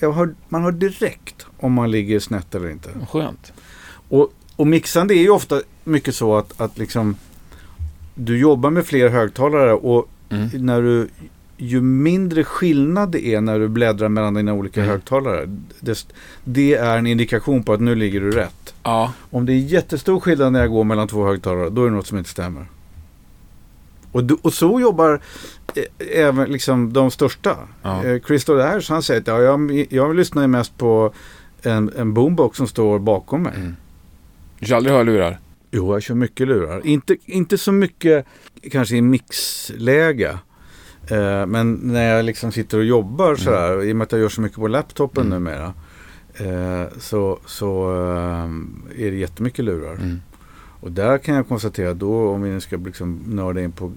[SPEAKER 1] hör, man hör direkt om man ligger snett eller inte.
[SPEAKER 2] skönt.
[SPEAKER 1] Och, och mixande är ju ofta mycket så att, att liksom du jobbar med fler högtalare och
[SPEAKER 2] Mm.
[SPEAKER 1] när du ju mindre skillnad det är när du bläddrar mellan dina olika
[SPEAKER 2] Mm.
[SPEAKER 1] högtalare. Det, det är en indikation på att nu ligger du rätt.
[SPEAKER 2] Ja,
[SPEAKER 1] Om det är jättestor skillnad när jag går mellan två högtalare, då är det något som inte stämmer. Och, du- och så jobbar eh, även liksom de största.
[SPEAKER 2] Ja.
[SPEAKER 1] Eh, Dash, han säger att ja, jag, jag lyssnar mest på en, en boombox som står bakom mig.
[SPEAKER 2] Mm. du kör aldrig hörlurar?
[SPEAKER 1] Jo, jag kör mycket lurar. Inte, inte så mycket kanske i mixläge. Eh, men när jag liksom sitter och jobbar sådär, i och med att jag gör så mycket på laptopen
[SPEAKER 2] Mm.
[SPEAKER 1] numera. Eh, så så eh, är det jättemycket lurar.
[SPEAKER 2] Mm.
[SPEAKER 1] Och där kan jag konstatera då, om vi nu ska liksom nörda in på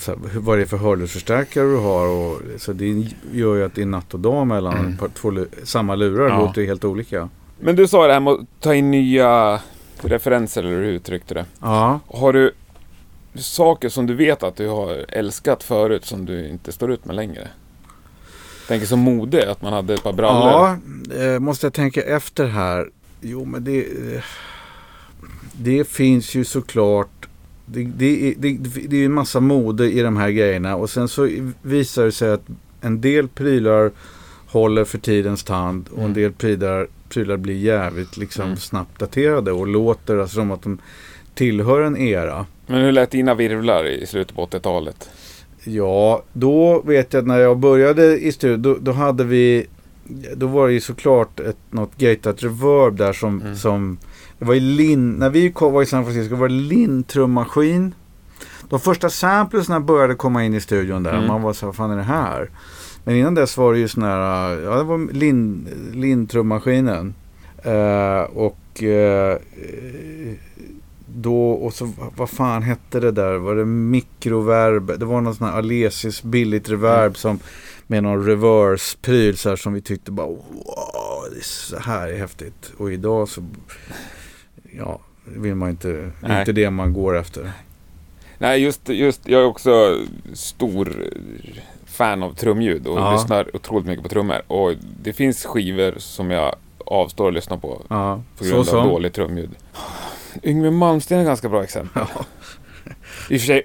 [SPEAKER 1] så här, vad det är för hörlursförstärkare du har. Och, så det gör ju att det är natt och dag mellan
[SPEAKER 2] Mm.
[SPEAKER 1] par, två, samma lurar.
[SPEAKER 2] Ja.
[SPEAKER 1] låter ju helt olika.
[SPEAKER 2] Men du sa det här med att ta in nya referenser, eller hur du uttryckte det.
[SPEAKER 1] Ja,
[SPEAKER 2] Har du saker som du vet att du har älskat förut som du inte står ut med längre? Tänker som mode, att man hade ett par brallor.
[SPEAKER 1] Ja, eh, måste jag tänka efter här. Jo, men det, eh, det finns ju såklart. Det, det, är- det, det är ju en massa mode i de här grejerna. Och sen så visar det sig att en del prylar håller för tidens tand. Och en
[SPEAKER 2] Mm.
[SPEAKER 1] del prylar, prylar blir jävligt liksom
[SPEAKER 2] Mm.
[SPEAKER 1] snabbt daterade. Och låter alltså som att de tillhör en era.
[SPEAKER 2] Men hur lät dina virvlar i slutet på 80-talet?
[SPEAKER 1] Ja, då vet jag att när jag började i studion, då, då hade vi, då var det ju såklart ett, något gatat reverb där som,
[SPEAKER 2] Mm.
[SPEAKER 1] som det var ju Lin, när vi kom, var i San Francisco var det Lin trummaskin. De första samplesna började komma in i studion där.
[SPEAKER 2] Mm.
[SPEAKER 1] Man var så här, vad fan är det här? Men innan dess var det ju sån här, ja det var Lin, Lin trummaskinen. Eh, och eh, då, och så vad fan hette det där? Var det mikroverb? Det var någon sån här Alesis billigt reverb
[SPEAKER 2] Mm.
[SPEAKER 1] som med någon reverse-pryl så här, som vi tyckte bara wow, det är så här är häftigt. Och idag så, ja, vill man inte, det är inte det man går efter.
[SPEAKER 2] Nej, just, just jag är också stor fan av trumljud och
[SPEAKER 1] Ja.
[SPEAKER 2] lyssnar otroligt mycket på trummor. Och det finns skivor som jag avstår att lyssna på
[SPEAKER 1] Ja,
[SPEAKER 2] på
[SPEAKER 1] så
[SPEAKER 2] grund av dåligt trumljud. Yngwie Malmsteen är ett ganska bra exempel. I och för sig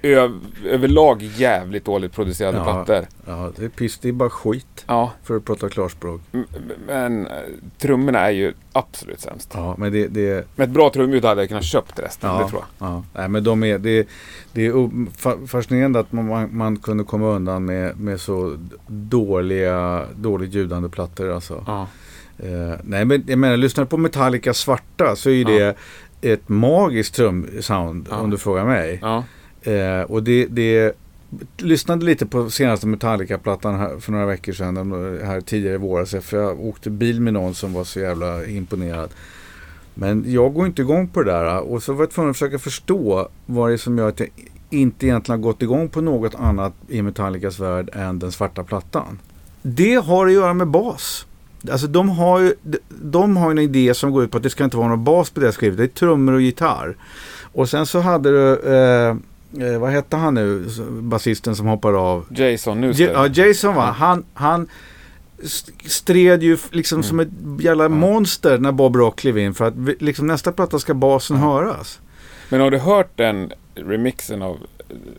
[SPEAKER 2] överlag jävligt dåligt producerade
[SPEAKER 1] Ja.
[SPEAKER 2] plattor.
[SPEAKER 1] Ja, det är piss, det är bara skit
[SPEAKER 2] Ja,
[SPEAKER 1] för att prata klarspråk.
[SPEAKER 2] m- men eh, trummorna är ju absolut sämst.
[SPEAKER 1] Ja, men det, det
[SPEAKER 2] Med ett bra trumljud hade jag kunnat köpt resten,
[SPEAKER 1] Ja.
[SPEAKER 2] det tror jag.
[SPEAKER 1] Ja, nej, men de är, det, det är fascinerande att man, man, kunde komma undan med, med så dåliga, dåligt ljudande plattor. Alltså.
[SPEAKER 2] Ja.
[SPEAKER 1] Eh, nej, men jag menar, lyssnar på Metallica svarta så är ju
[SPEAKER 2] Ja.
[SPEAKER 1] det ett magiskt trumsound
[SPEAKER 2] Ja.
[SPEAKER 1] om du frågar mig.
[SPEAKER 2] Ja.
[SPEAKER 1] Eh, och det, det lyssnade lite på senaste Metallica-plattan för några veckor sedan. Här tidigare i våras. För jag åkte bil med någon som var så jävla imponerad. Men jag går inte igång på det där. Och så var jag tvungen att försöka förstå vad det är som gör att jag inte egentligen har gått igång på något annat i Metallicas värld än den svarta plattan. Det har att göra med bas. Alltså de har ju de- har en idé som går ut på att det ska inte vara någon bas på det skrivet. Det är trummor och gitarr. Och sen så hade du, eh, eh, vad hette han nu, basisten som hoppar av?
[SPEAKER 2] Jason
[SPEAKER 1] Ja,
[SPEAKER 2] Newsted.
[SPEAKER 1] ja, Jason va, han, han st- stred ju liksom som ett jävla
[SPEAKER 2] Mm.
[SPEAKER 1] Monster när Bob Rock klev in. För att liksom, nästa platta ska basen höras.
[SPEAKER 2] Men har du hört den remixen av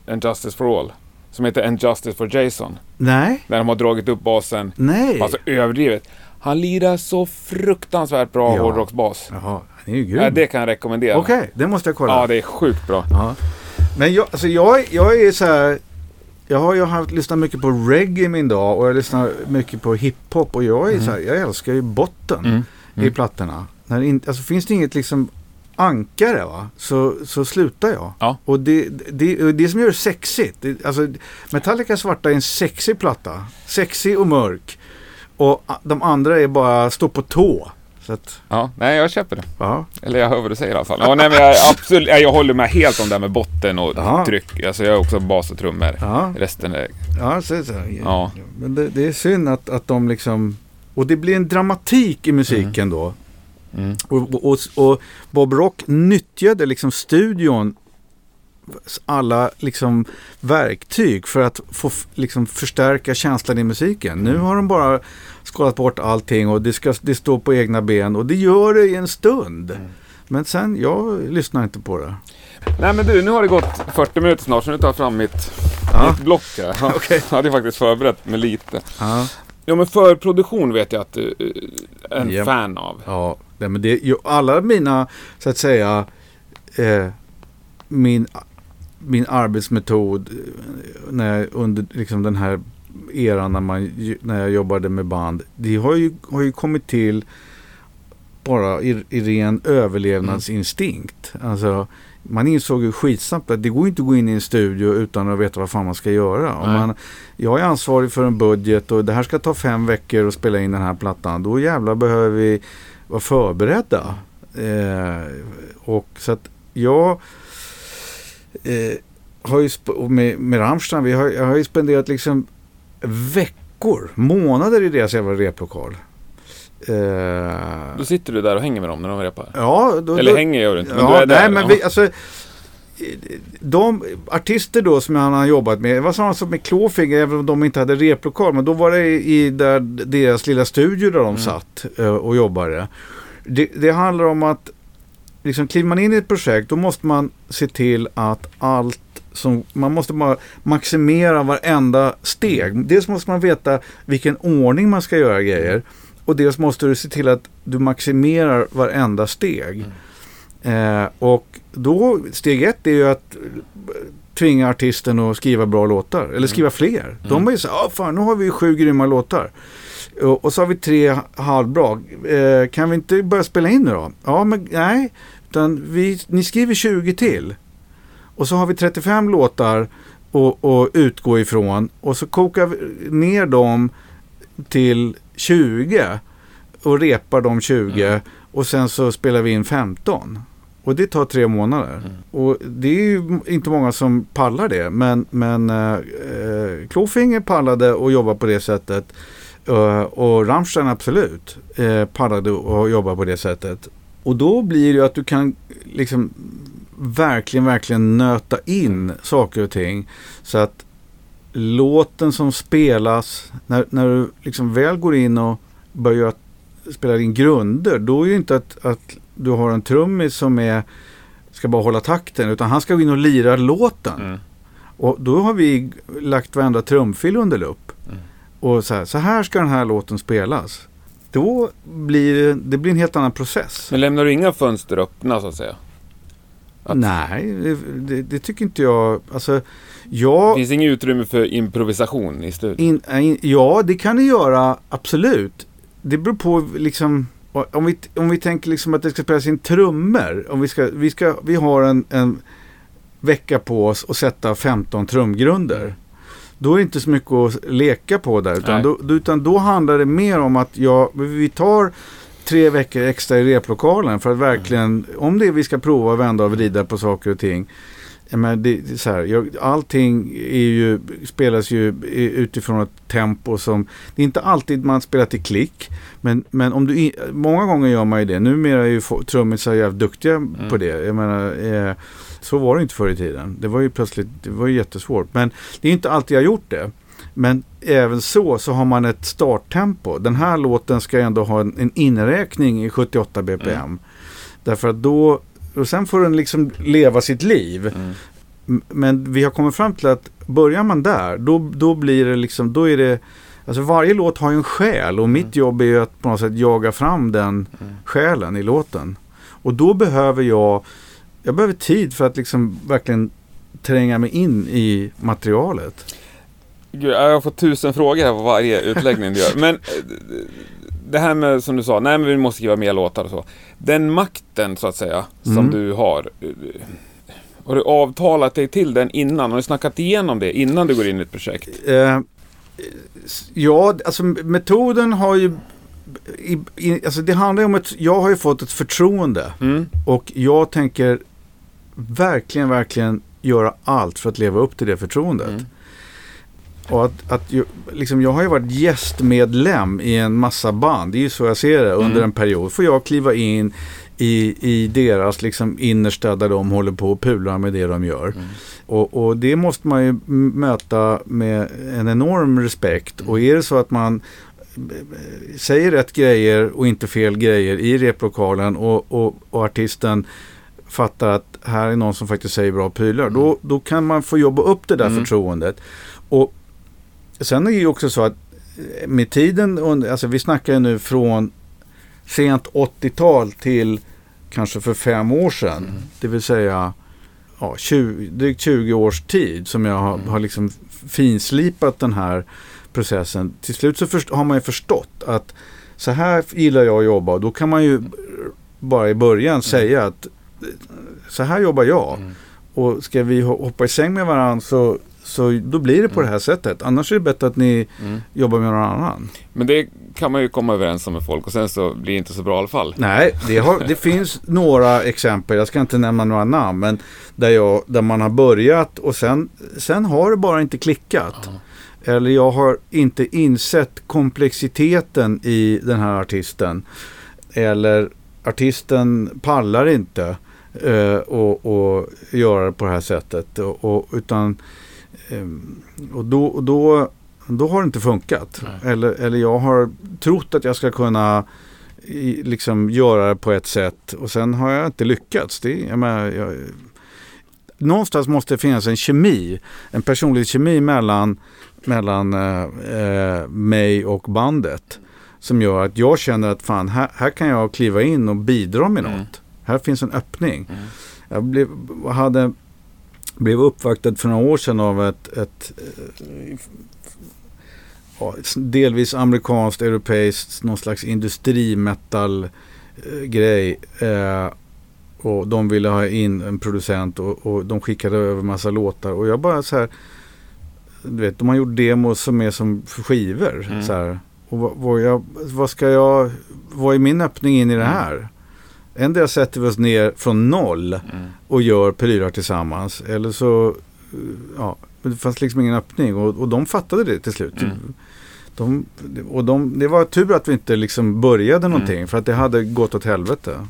[SPEAKER 2] And Justice for All? Som heter And Justice for Jason.
[SPEAKER 1] Nej,
[SPEAKER 2] Där de har dragit upp basen,
[SPEAKER 1] nej.
[SPEAKER 2] alltså överdrivet. Han lirar så fruktansvärt bra
[SPEAKER 1] Ja.
[SPEAKER 2] hårdrocksbas.
[SPEAKER 1] Jaha, han är ju grym.
[SPEAKER 2] Ja, det kan jag rekommendera.
[SPEAKER 1] Okej, det måste jag kolla.
[SPEAKER 2] Ja, det är sjukt bra.
[SPEAKER 1] Ja. Men jag, alltså jag, jag är så här. Jag har ju haft, lyssnat mycket på reggae i min dag och jag lyssnar mycket på hiphop och jag är så här, jag älskar ju botten
[SPEAKER 2] Mm.
[SPEAKER 1] i
[SPEAKER 2] Mm.
[SPEAKER 1] plattorna. När inte, alltså finns det inget liksom ankare va, så, så slutar jag.
[SPEAKER 2] Ja.
[SPEAKER 1] Och det, det, det som gör det sexigt, det, alltså Metallica svarta är en sexig platta. Sexig och mörk. Och de andra är bara stå på tå. Så att,
[SPEAKER 2] Ja, nej jag köper det.
[SPEAKER 1] ja.
[SPEAKER 2] Eller jag hör vad du säger i alla fall. Ja, nej, men jag, absolut, jag håller med helt om det här med botten och
[SPEAKER 1] Ja.
[SPEAKER 2] tryck. Alltså jag är också bas och trummor.
[SPEAKER 1] Ja,
[SPEAKER 2] Resten är...
[SPEAKER 1] ja, så, så.
[SPEAKER 2] Ja.
[SPEAKER 1] Men det, det är synd att, att de liksom... Och det blir en dramatik i musiken då.
[SPEAKER 2] Mm.
[SPEAKER 1] Och, och, och Bob Rock nyttjade liksom studion alla liksom verktyg för att få liksom förstärka känslan i musiken. Nu har de bara skalat bort allting och det, ska, det står på egna ben och det gör det i en stund. Men sen, jag lyssnar inte på det.
[SPEAKER 2] Nej men du, nu har det gått 40 minuter snart så nu tar jag fram mitt,
[SPEAKER 1] Ja.
[SPEAKER 2] mitt block här. Ja,
[SPEAKER 1] Okej.
[SPEAKER 2] Jag hade faktiskt förberett mig lite.
[SPEAKER 1] Ja,
[SPEAKER 2] Ja men för produktion vet jag att du är en
[SPEAKER 1] Japp.
[SPEAKER 2] fan av.
[SPEAKER 1] ja men det, alla mina, så att säga, eh, min, min arbetsmetod eh, när jag, under liksom den här eran när, man, när jag jobbade med band. Det har ju, har ju kommit till bara i, i ren överlevnadsinstinkt. Alltså, man insåg ju skitsnabbt att det går inte att gå in i en studio utan att veta vad fan man ska göra. Om man, jag är ansvarig för en budget och det här ska ta fem veckor att spela in den här plattan. Då jävlar behöver vi vara förberedda. Eh, och så att jag eh, har ju med, med Rammstein, vi har, jag har ju spenderat liksom veckor, månader i deras jävla replokal. Eh,
[SPEAKER 2] Då sitter du där och hänger med dem när de repar.
[SPEAKER 1] ja, då,
[SPEAKER 2] Eller
[SPEAKER 1] då,
[SPEAKER 2] hänger gör du inte, men
[SPEAKER 1] ja,
[SPEAKER 2] du är där.
[SPEAKER 1] nej, men
[SPEAKER 2] ja.
[SPEAKER 1] vi, alltså, de artister då som han har jobbat med, det var samma som med Clawfinger, även om de inte hade replokal. Men då var det i där deras lilla studio där de
[SPEAKER 2] Mm.
[SPEAKER 1] satt eh, och jobbade. Det, det handlar om att liksom, kliver man in i ett projekt då måste man se till att allt som, man måste bara maximera varenda steg. Dels måste man veta vilken ordning man ska göra grejer. Och dels måste du se till att du maximerar varenda steg. Eh, och då, steg ett är ju att eh, tvinga artisten att skriva bra låtar. Eller skriva fler. De är ju så här, "Ah, fan nu har vi ju sju grymma låtar. Och, och så har vi tre halvbra. Eh, kan vi inte börja spela in nu då? Ja, men nej. Utan vi, ni skriver 20 till. Och så har vi 35 låtar att utgå ifrån. Och så kokar vi ner dem till 20. Och repar de 20.
[SPEAKER 2] Mm.
[SPEAKER 1] Och sen så spelar vi in 15. Och det tar tre månader.
[SPEAKER 2] Mm.
[SPEAKER 1] Och det är ju inte många som pallar det. Men, men eh, eh, Clawfinger pallade och jobba på det sättet. Eh, och Rammstein absolut eh, pallade och jobba på det sättet. Och då blir det ju att du kan liksom verkligen, verkligen nöta in saker och ting. Så att låten som spelas, när, när du liksom väl går in och börjar spela in grunder, då är det inte att, att du har en trummis som är, ska bara hålla takten, utan han ska gå in och lira låten.
[SPEAKER 2] Mm.
[SPEAKER 1] Och då har vi lagt varenda trumfil under lupp.
[SPEAKER 2] Mm.
[SPEAKER 1] Och så här, så här ska den här låten spelas. Då blir det, det blir en helt annan process.
[SPEAKER 2] Men lämnar du inga fönster öppna så att säga? Att-
[SPEAKER 1] Nej, det, det, det tycker inte jag. Alltså,
[SPEAKER 2] Det
[SPEAKER 1] jag
[SPEAKER 2] finns inget utrymme för improvisation i studion?
[SPEAKER 1] in, in, ja, det kan det göra, absolut. Det beror på liksom, om vi, om vi tänker liksom att det ska spelas in trummor. Om vi, ska, vi, ska, vi har en, en vecka på oss att sätta 15 trumgrunder. Då är det inte så mycket att leka på där. Utan då, utan då handlar det mer om att ja, vi tar tre veckor extra i replokalen för att verkligen, om det är vi ska prova, vända och vrida på saker och ting. Jag menar, det, det så här, jag, allting är ju, spelas ju utifrån ett tempo som, det är inte alltid man spelar till klick. Men, men om du, många gånger gör man ju det. Numera är ju trummisar jävligt duktiga på det. Jag menar, eh, så var det inte förr i tiden. Det var ju plötsligt, det var ju jättesvårt. Men det är inte alltid jag har gjort det. Men även så så har man ett starttempo. Den här låten ska ändå ha en, en inräkning i 78 bpm.
[SPEAKER 2] Mm.
[SPEAKER 1] Därför att då, och sen får den liksom leva sitt liv.
[SPEAKER 2] Mm.
[SPEAKER 1] Men vi har kommit fram till att börjar man där, då, då blir det liksom, då är det Alltså varje låt har ju en själ och mitt jobb är ju att på något sätt jaga fram den
[SPEAKER 2] Mm.
[SPEAKER 1] själen i låten. Och då behöver jag, jag behöver tid för att liksom verkligen tränga mig in i materialet.
[SPEAKER 2] Gud, jag har fått tusen frågor här på varje utläggning du gör. Men eh, det här med som du sa, nej men vi måste skriva mer låtar och så. Den makten så att säga, som
[SPEAKER 1] Mm.
[SPEAKER 2] du har. eh, Har du avtalat dig till den innan? Har du snackat igenom det innan du går in i ett projekt?
[SPEAKER 1] Eh, ja, alltså metoden har ju, i, i, alltså det handlar ju om att jag har ju fått ett förtroende.
[SPEAKER 2] Mm.
[SPEAKER 1] Och jag tänker verkligen, verkligen göra allt för att leva upp till det förtroendet.
[SPEAKER 2] Mm.
[SPEAKER 1] Och att, att liksom, jag har ju varit gästmedlem i en massa band. Det är ju så jag ser det. Under
[SPEAKER 2] Mm.
[SPEAKER 1] en period får jag kliva in i, i deras liksom, innersta där de håller på och pular med det de gör.
[SPEAKER 2] Mm.
[SPEAKER 1] Och, och det måste man ju möta med en enorm respekt. Och är det så att man eh, säger rätt grejer och inte fel grejer i replokalen och, och, och artisten fattar att här är någon som faktiskt säger bra prylar. Då, då kan man få jobba upp det där
[SPEAKER 2] Mm.
[SPEAKER 1] förtroendet. Och sen är det ju också så att eh, med tiden, alltså vi snackar ju nu från sent 80-tal till kanske för fem år sedan.
[SPEAKER 2] Mm.
[SPEAKER 1] Det vill säga ja, 20, drygt 20 års tid som jag har,
[SPEAKER 2] Mm.
[SPEAKER 1] har liksom finslipat den här processen. Till slut så först, har man ju förstått att så här gillar jag att jobba och då kan man ju bara i början säga att så här jobbar jag.
[SPEAKER 2] Mm.
[SPEAKER 1] Och ska vi ho- hoppa i säng med varandra så, så då blir det på det här sättet. Annars är det bättre att ni
[SPEAKER 2] Mm.
[SPEAKER 1] jobbar med någon annan.
[SPEAKER 2] Men det kan man ju komma överens om med folk och sen så blir det inte så bra i alla fall.
[SPEAKER 1] Nej, det, har, det finns några exempel, jag ska inte nämna några namn, men där, jag, där man har börjat och sen, sen har det bara inte klickat.
[SPEAKER 2] Ja.
[SPEAKER 1] Eller jag har inte insett komplexiteten i den här artisten. Eller artisten pallar inte eh, och, och göra det på det här sättet. Och, och, utan, ehm, och då, och då, då har det inte funkat.
[SPEAKER 2] Nej.
[SPEAKER 1] Eller, eller jag har trott att jag ska kunna i, liksom göra det på ett sätt och sen har jag inte lyckats. Det, jag menar, jag, någonstans måste det finnas en kemi, en personlig kemi mellan, mellan eh, eh, mig och bandet. Som gör att jag känner att fan, här, här kan jag kliva in och bidra med något.
[SPEAKER 2] Mm.
[SPEAKER 1] Här finns en öppning.
[SPEAKER 2] Mm.
[SPEAKER 1] Jag blev, hade, blev uppvaktad för några år sedan av ett, ett eh, delvis amerikanskt, europeiskt, någon slags industrimetal-grej. Eh, och de ville ha in en producent och, och de skickade över massa låtar. Och jag bara så här, du vet, de har gjort demos som är som skivor.
[SPEAKER 2] Mm.
[SPEAKER 1] Så här. Och vad, vad, jag, vad ska jag, vad är min öppning in i det här? Ändå sätter vi oss ner från noll
[SPEAKER 2] Mm.
[SPEAKER 1] och gör prylar tillsammans. Eller så, eh, ja, det fanns liksom ingen öppning och, och de fattade det till slut.
[SPEAKER 2] Mm.
[SPEAKER 1] De, och de, det var tur att vi inte liksom började någonting för att det hade gått åt helvete.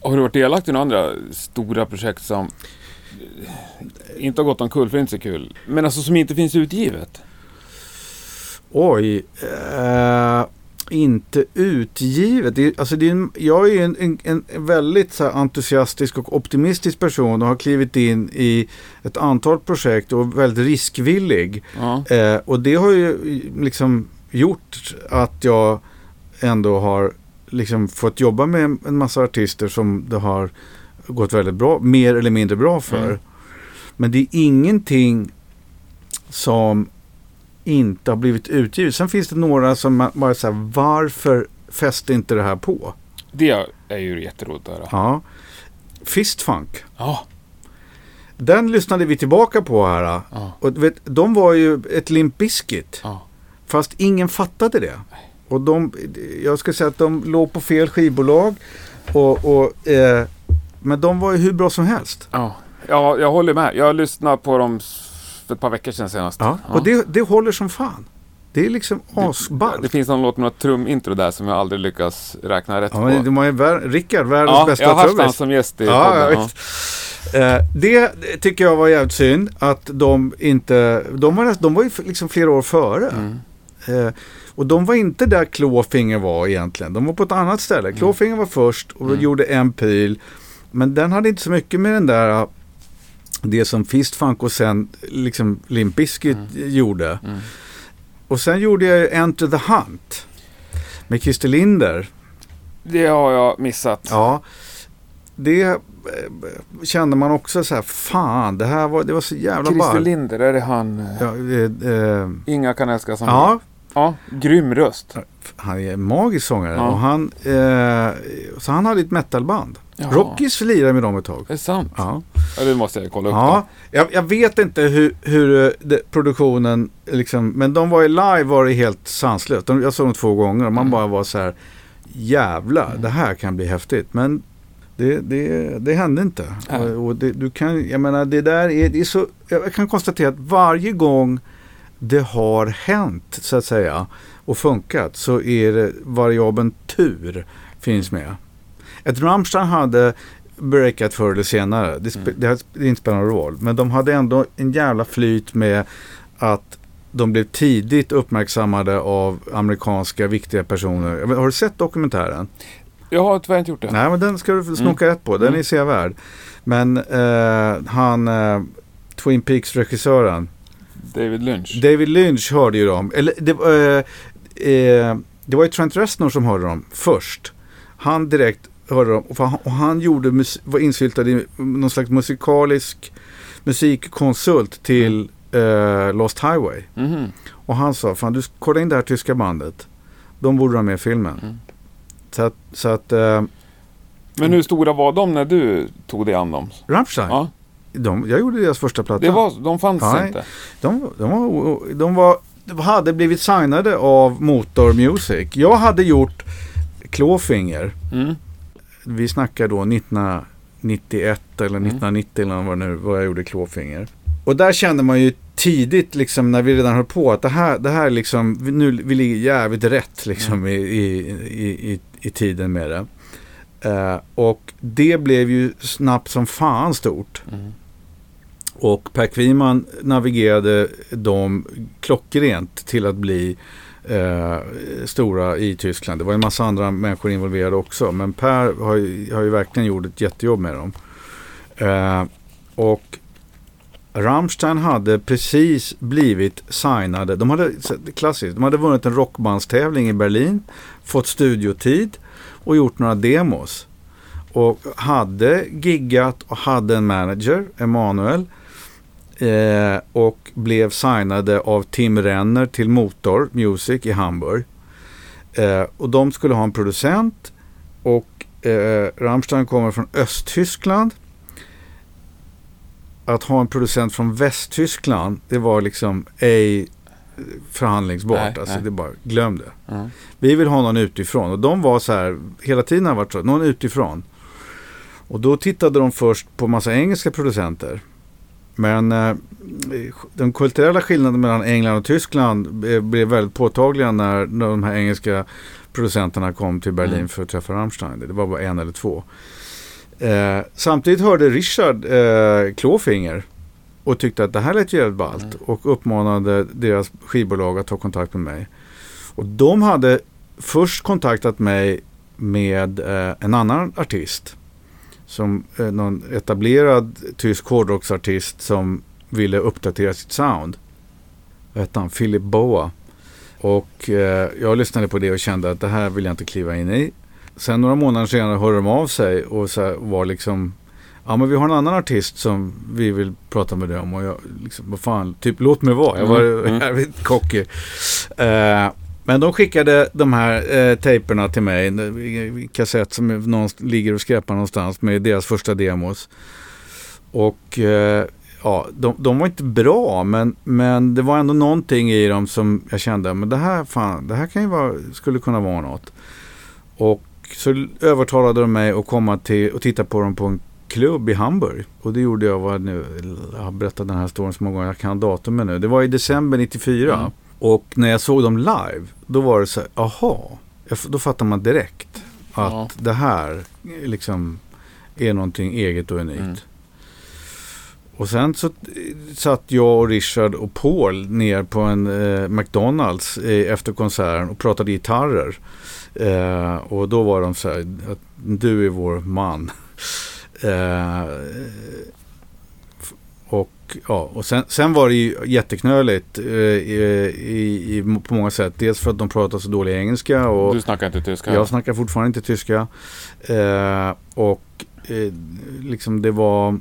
[SPEAKER 2] Har du varit delaktig i några andra stora projekt som eh, inte har gått omkull för det är inte så kul? Men alltså som inte finns utgivet?
[SPEAKER 1] Oj, eh, inte utgivet. Det, alltså det är en, jag är en, en, en väldigt så entusiastisk och optimistisk person och har klivit in i ett antal projekt och är väldigt riskvillig.
[SPEAKER 2] Ja.
[SPEAKER 1] Eh, och det har ju liksom gjort att jag ändå har liksom fått jobba med en massa artister som det har gått väldigt bra, mer eller mindre bra för.
[SPEAKER 2] Mm.
[SPEAKER 1] Men det är ingenting som inte har blivit utgivet. Sen finns det några som bara säger varför fäste inte det här på?
[SPEAKER 2] Det är ju jätteroligt att höra.
[SPEAKER 1] Ja. Fistfunk.
[SPEAKER 2] Ja.
[SPEAKER 1] Den lyssnade vi tillbaka på här.
[SPEAKER 2] Ja.
[SPEAKER 1] Och vet, de var ju ett Limp Bizkit.
[SPEAKER 2] Ja.
[SPEAKER 1] Fast ingen fattade det. Och de, jag ska säga att de låg på fel skivbolag. Och, och, eh, men de var ju hur bra som helst.
[SPEAKER 2] Ja. ja, jag håller med. Jag lyssnade på dem för ett par veckor sedan senast.
[SPEAKER 1] Ja. Och det, det håller som fan. Det är liksom asballt.
[SPEAKER 2] Det finns någon låt med något trumintro där som jag aldrig lyckas räkna rätt
[SPEAKER 1] Ja,
[SPEAKER 2] på.
[SPEAKER 1] de har ju vär, Rickard, världens
[SPEAKER 2] ja,
[SPEAKER 1] bästa
[SPEAKER 2] jag har haft
[SPEAKER 1] trummis.
[SPEAKER 2] som gäst i
[SPEAKER 1] Ja,
[SPEAKER 2] podden. Ja.
[SPEAKER 1] Eh, det tycker jag var jävligt synd att de inte, de var, de var ju liksom flera år före.
[SPEAKER 2] Mm.
[SPEAKER 1] Eh, och de var inte där Clawfinger var egentligen. De var på ett annat ställe.
[SPEAKER 2] Mm.
[SPEAKER 1] Clawfinger var först och
[SPEAKER 2] Mm.
[SPEAKER 1] gjorde en pil. Men den hade inte så mycket med den där, det som Fist Funk och sen liksom Limp Bizkit gjorde.
[SPEAKER 2] Mm.
[SPEAKER 1] Och sen gjorde jag Enter the Hunt med Christer Linder.
[SPEAKER 2] Det har jag missat.
[SPEAKER 1] Ja, det eh, kände man också så här, fan det här var, det var så jävla
[SPEAKER 2] Christer
[SPEAKER 1] ballt.
[SPEAKER 2] Linder, är det han? eh,
[SPEAKER 1] Ja, eh,
[SPEAKER 2] Inga kan älska som
[SPEAKER 1] ja,
[SPEAKER 2] ja, grym röst.
[SPEAKER 1] han är en magisk sångare.
[SPEAKER 2] Ja.
[SPEAKER 1] Och han, eh, så han hade ett metalband.
[SPEAKER 2] Jaha.
[SPEAKER 1] Rockys lirade med dem ett tag.
[SPEAKER 2] Är det sant?
[SPEAKER 1] Ja,
[SPEAKER 2] Ja, det måste jag kolla upp.
[SPEAKER 1] ja jag, jag vet inte hur, hur eh, det, produktionen, liksom, men de var ju live var det helt sanslöst. De, jag såg dem två gånger och man
[SPEAKER 2] Mm.
[SPEAKER 1] bara var så här, jävla,
[SPEAKER 2] Mm.
[SPEAKER 1] det här kan bli häftigt. Men det, det, det hände inte.
[SPEAKER 2] Nej.
[SPEAKER 1] Och, och det, du kan, jag menar det där är, det är så, jag kan konstatera att varje gång det har hänt så att säga och funkat så är det variabeln tur finns med. Ett Rammstein hade breakat förr eller senare. Det, spe,
[SPEAKER 2] Mm.
[SPEAKER 1] det, inte spelar någon roll. Men de hade ändå en jävla flyt med att de blev tidigt uppmärksammade av amerikanska viktiga personer. Har du sett dokumentären?
[SPEAKER 2] Jag har tyvärr inte gjort det.
[SPEAKER 1] Nej, men den ska du snoka rätt på. Den
[SPEAKER 2] Mm.
[SPEAKER 1] är sevärd. Men eh, han, eh, Twin Peaks-regissören,
[SPEAKER 2] David Lynch.
[SPEAKER 1] David Lynch hörde ju dem. Eller, det, var, eh, eh, det var ju Trent Reznor som hörde dem först. Han direkt hörde dem och han, och han gjorde var insyltad i någon slags musikalisk musikkonsult till eh, Lost Highway.
[SPEAKER 2] Mhm.
[SPEAKER 1] Och han sa, fan du kolla in det här tyska bandet. De borde ha med i filmen.
[SPEAKER 2] Mm.
[SPEAKER 1] Så att, så att eh,
[SPEAKER 2] Men hur stora var de när du tog dig an dem?
[SPEAKER 1] Rammstein,
[SPEAKER 2] Ja,
[SPEAKER 1] de, jag gjorde deras första platta.
[SPEAKER 2] det var, de fanns
[SPEAKER 1] Nej.
[SPEAKER 2] inte.
[SPEAKER 1] De, de, var, de, var, de hade blivit signade av Motor Music. Jag hade gjort Clawfinger.
[SPEAKER 2] Mm.
[SPEAKER 1] Vi snackar då 1991 eller
[SPEAKER 2] Mm.
[SPEAKER 1] 1990 eller vad det nu vad jag gjorde Clawfinger. Och där kände man ju tidigt liksom när vi redan höll på att det här, det här liksom, nu, vi ligger jävligt rätt liksom i, i, i, i, i tiden med det. Eh, och det blev ju snabbt som fan stort.
[SPEAKER 2] Mm.
[SPEAKER 1] Och Per Kviman navigerade dem klockrent till att bli eh, stora i Tyskland. Det var en massa andra människor involverade också. Men Per har ju, har ju verkligen gjort ett jättejobb med dem. Eh, och Rammstein hade precis blivit signade. De hade, klassiskt, de hade vunnit en rockbandstävling i Berlin. Fått studiotid och gjort några demos. Och hade giggat och hade en manager, Emanuel. Eh, och blev signade av Tim Renner till Motor Music i Hamburg. Eh, och de skulle ha en producent. Och eh, Rammstein kommer från Östtyskland. Att ha en producent från Västtyskland, det var liksom ej förhandlingsbart.
[SPEAKER 2] Nej,
[SPEAKER 1] alltså,
[SPEAKER 2] nej.
[SPEAKER 1] det bara, glöm det.
[SPEAKER 2] Mm.
[SPEAKER 1] Vi vill ha någon utifrån. Och de var så här, hela tiden har varit så, någon utifrån. Och då tittade de först på massa engelska producenter. Men eh, den kulturella skillnaden mellan England och Tyskland eh, blev väldigt påtagliga när, de här engelska producenterna kom till Berlin
[SPEAKER 2] Mm.
[SPEAKER 1] för att träffa Rammstein. Det var bara en eller två. Eh, samtidigt hörde Richard eh, Clawfinger och tyckte att det här lät jävligt ballt
[SPEAKER 2] Mm.
[SPEAKER 1] och uppmanade deras skivbolag att ta kontakt med mig. Och de hade först kontaktat mig med eh, en annan artist. Som eh, någon etablerad tysk hårdrocksartist som ville uppdatera sitt sound. Vad hette han? Philip Boa. Och eh, jag lyssnade på det och kände att det här vill jag inte kliva in i. Sen några månader senare hörde de av sig och så var liksom Ja men vi har en annan artist som vi vill prata med dig om och jag liksom, vad fan, typ låt mig vara. Jag var
[SPEAKER 2] Mm, mm.
[SPEAKER 1] jävligt cocky. Eh, men de skickade de här eh, tejperna till mig, en eh, kassett som någon, ligger och skräpar någonstans med deras första demos. Och eh, ja, de, de var inte bra men, men det var ändå någonting i dem som jag kände, men det här, fan, det här kan ju vara, skulle kunna vara något. Och så övertalade de mig att komma till och titta på dem på en klubb i Hamburg. Och det gjorde jag, vad nu, jag har berättat den här storyn så många gånger, jag kan datumen nu. Det var i december 94.
[SPEAKER 2] Mm.
[SPEAKER 1] Och när jag såg dem live, då var det så här, aha, då fattar man direkt att
[SPEAKER 2] Ja.
[SPEAKER 1] det här liksom är någonting eget och unikt.
[SPEAKER 2] Mm.
[SPEAKER 1] och sen så satt jag och Richard och Paul ner på en eh, McDonalds eh, efter konserten och pratade gitarrer. Eh, och då var de så här, att du är vår man. Ja, och sen, sen var det ju jätteknöligt eh, i, i, på många sätt. Dels för att de pratar så dålig engelska. Och
[SPEAKER 2] du snackar inte tyska?
[SPEAKER 1] Jag snackar fortfarande inte tyska. Eh, och eh, liksom det var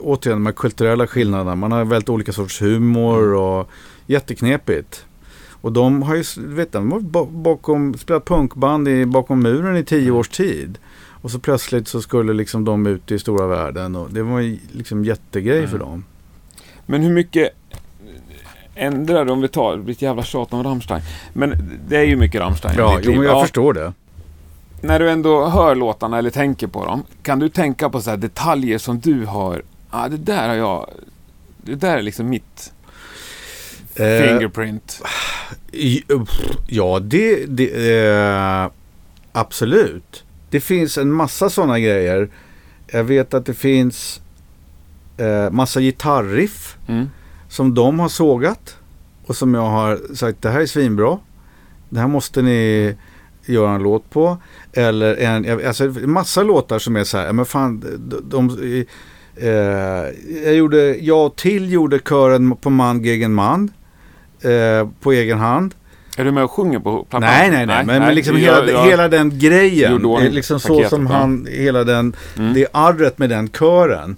[SPEAKER 1] återigen de här kulturella skillnaderna. Man har väldigt olika sorts humor mm. och jätteknepigt. Och de har ju vet du, bakom, spelat punkband i, bakom muren i tio mm. års tid. Och så plötsligt så skulle liksom de ut i stora världen och det var ju liksom jättegrej mm. för dem.
[SPEAKER 2] Men hur mycket ändrar om vi tar, det blir ett jävla tjat om Rammstein. Men det är ju mycket Rammstein
[SPEAKER 1] Ja, jo, men jag ja. förstår det.
[SPEAKER 2] När du ändå hör låtarna eller tänker på dem, kan du tänka på så detaljer som du har, ah, det där har jag, det där är liksom mitt eh, fingerprint.
[SPEAKER 1] Ja, det, det eh, absolut. Det finns en massa sådana grejer. Jag vet att det finns eh, massa gitarriff mm. som de har sågat. Och som jag har sagt, det här är svinbra. Det här måste ni göra en låt på. Eller en, alltså massa låtar som är så här, men fan, de, de eh, jag gjorde, jag och Till gjorde kören på Man gegen Man. Eh, på egen hand.
[SPEAKER 2] Är du med och sjunger på
[SPEAKER 1] plattan? Nej, nej, nej. Men, men liksom hela, jag, hela den grejen. Liksom så som han, hela den, mm. det arret med den kören.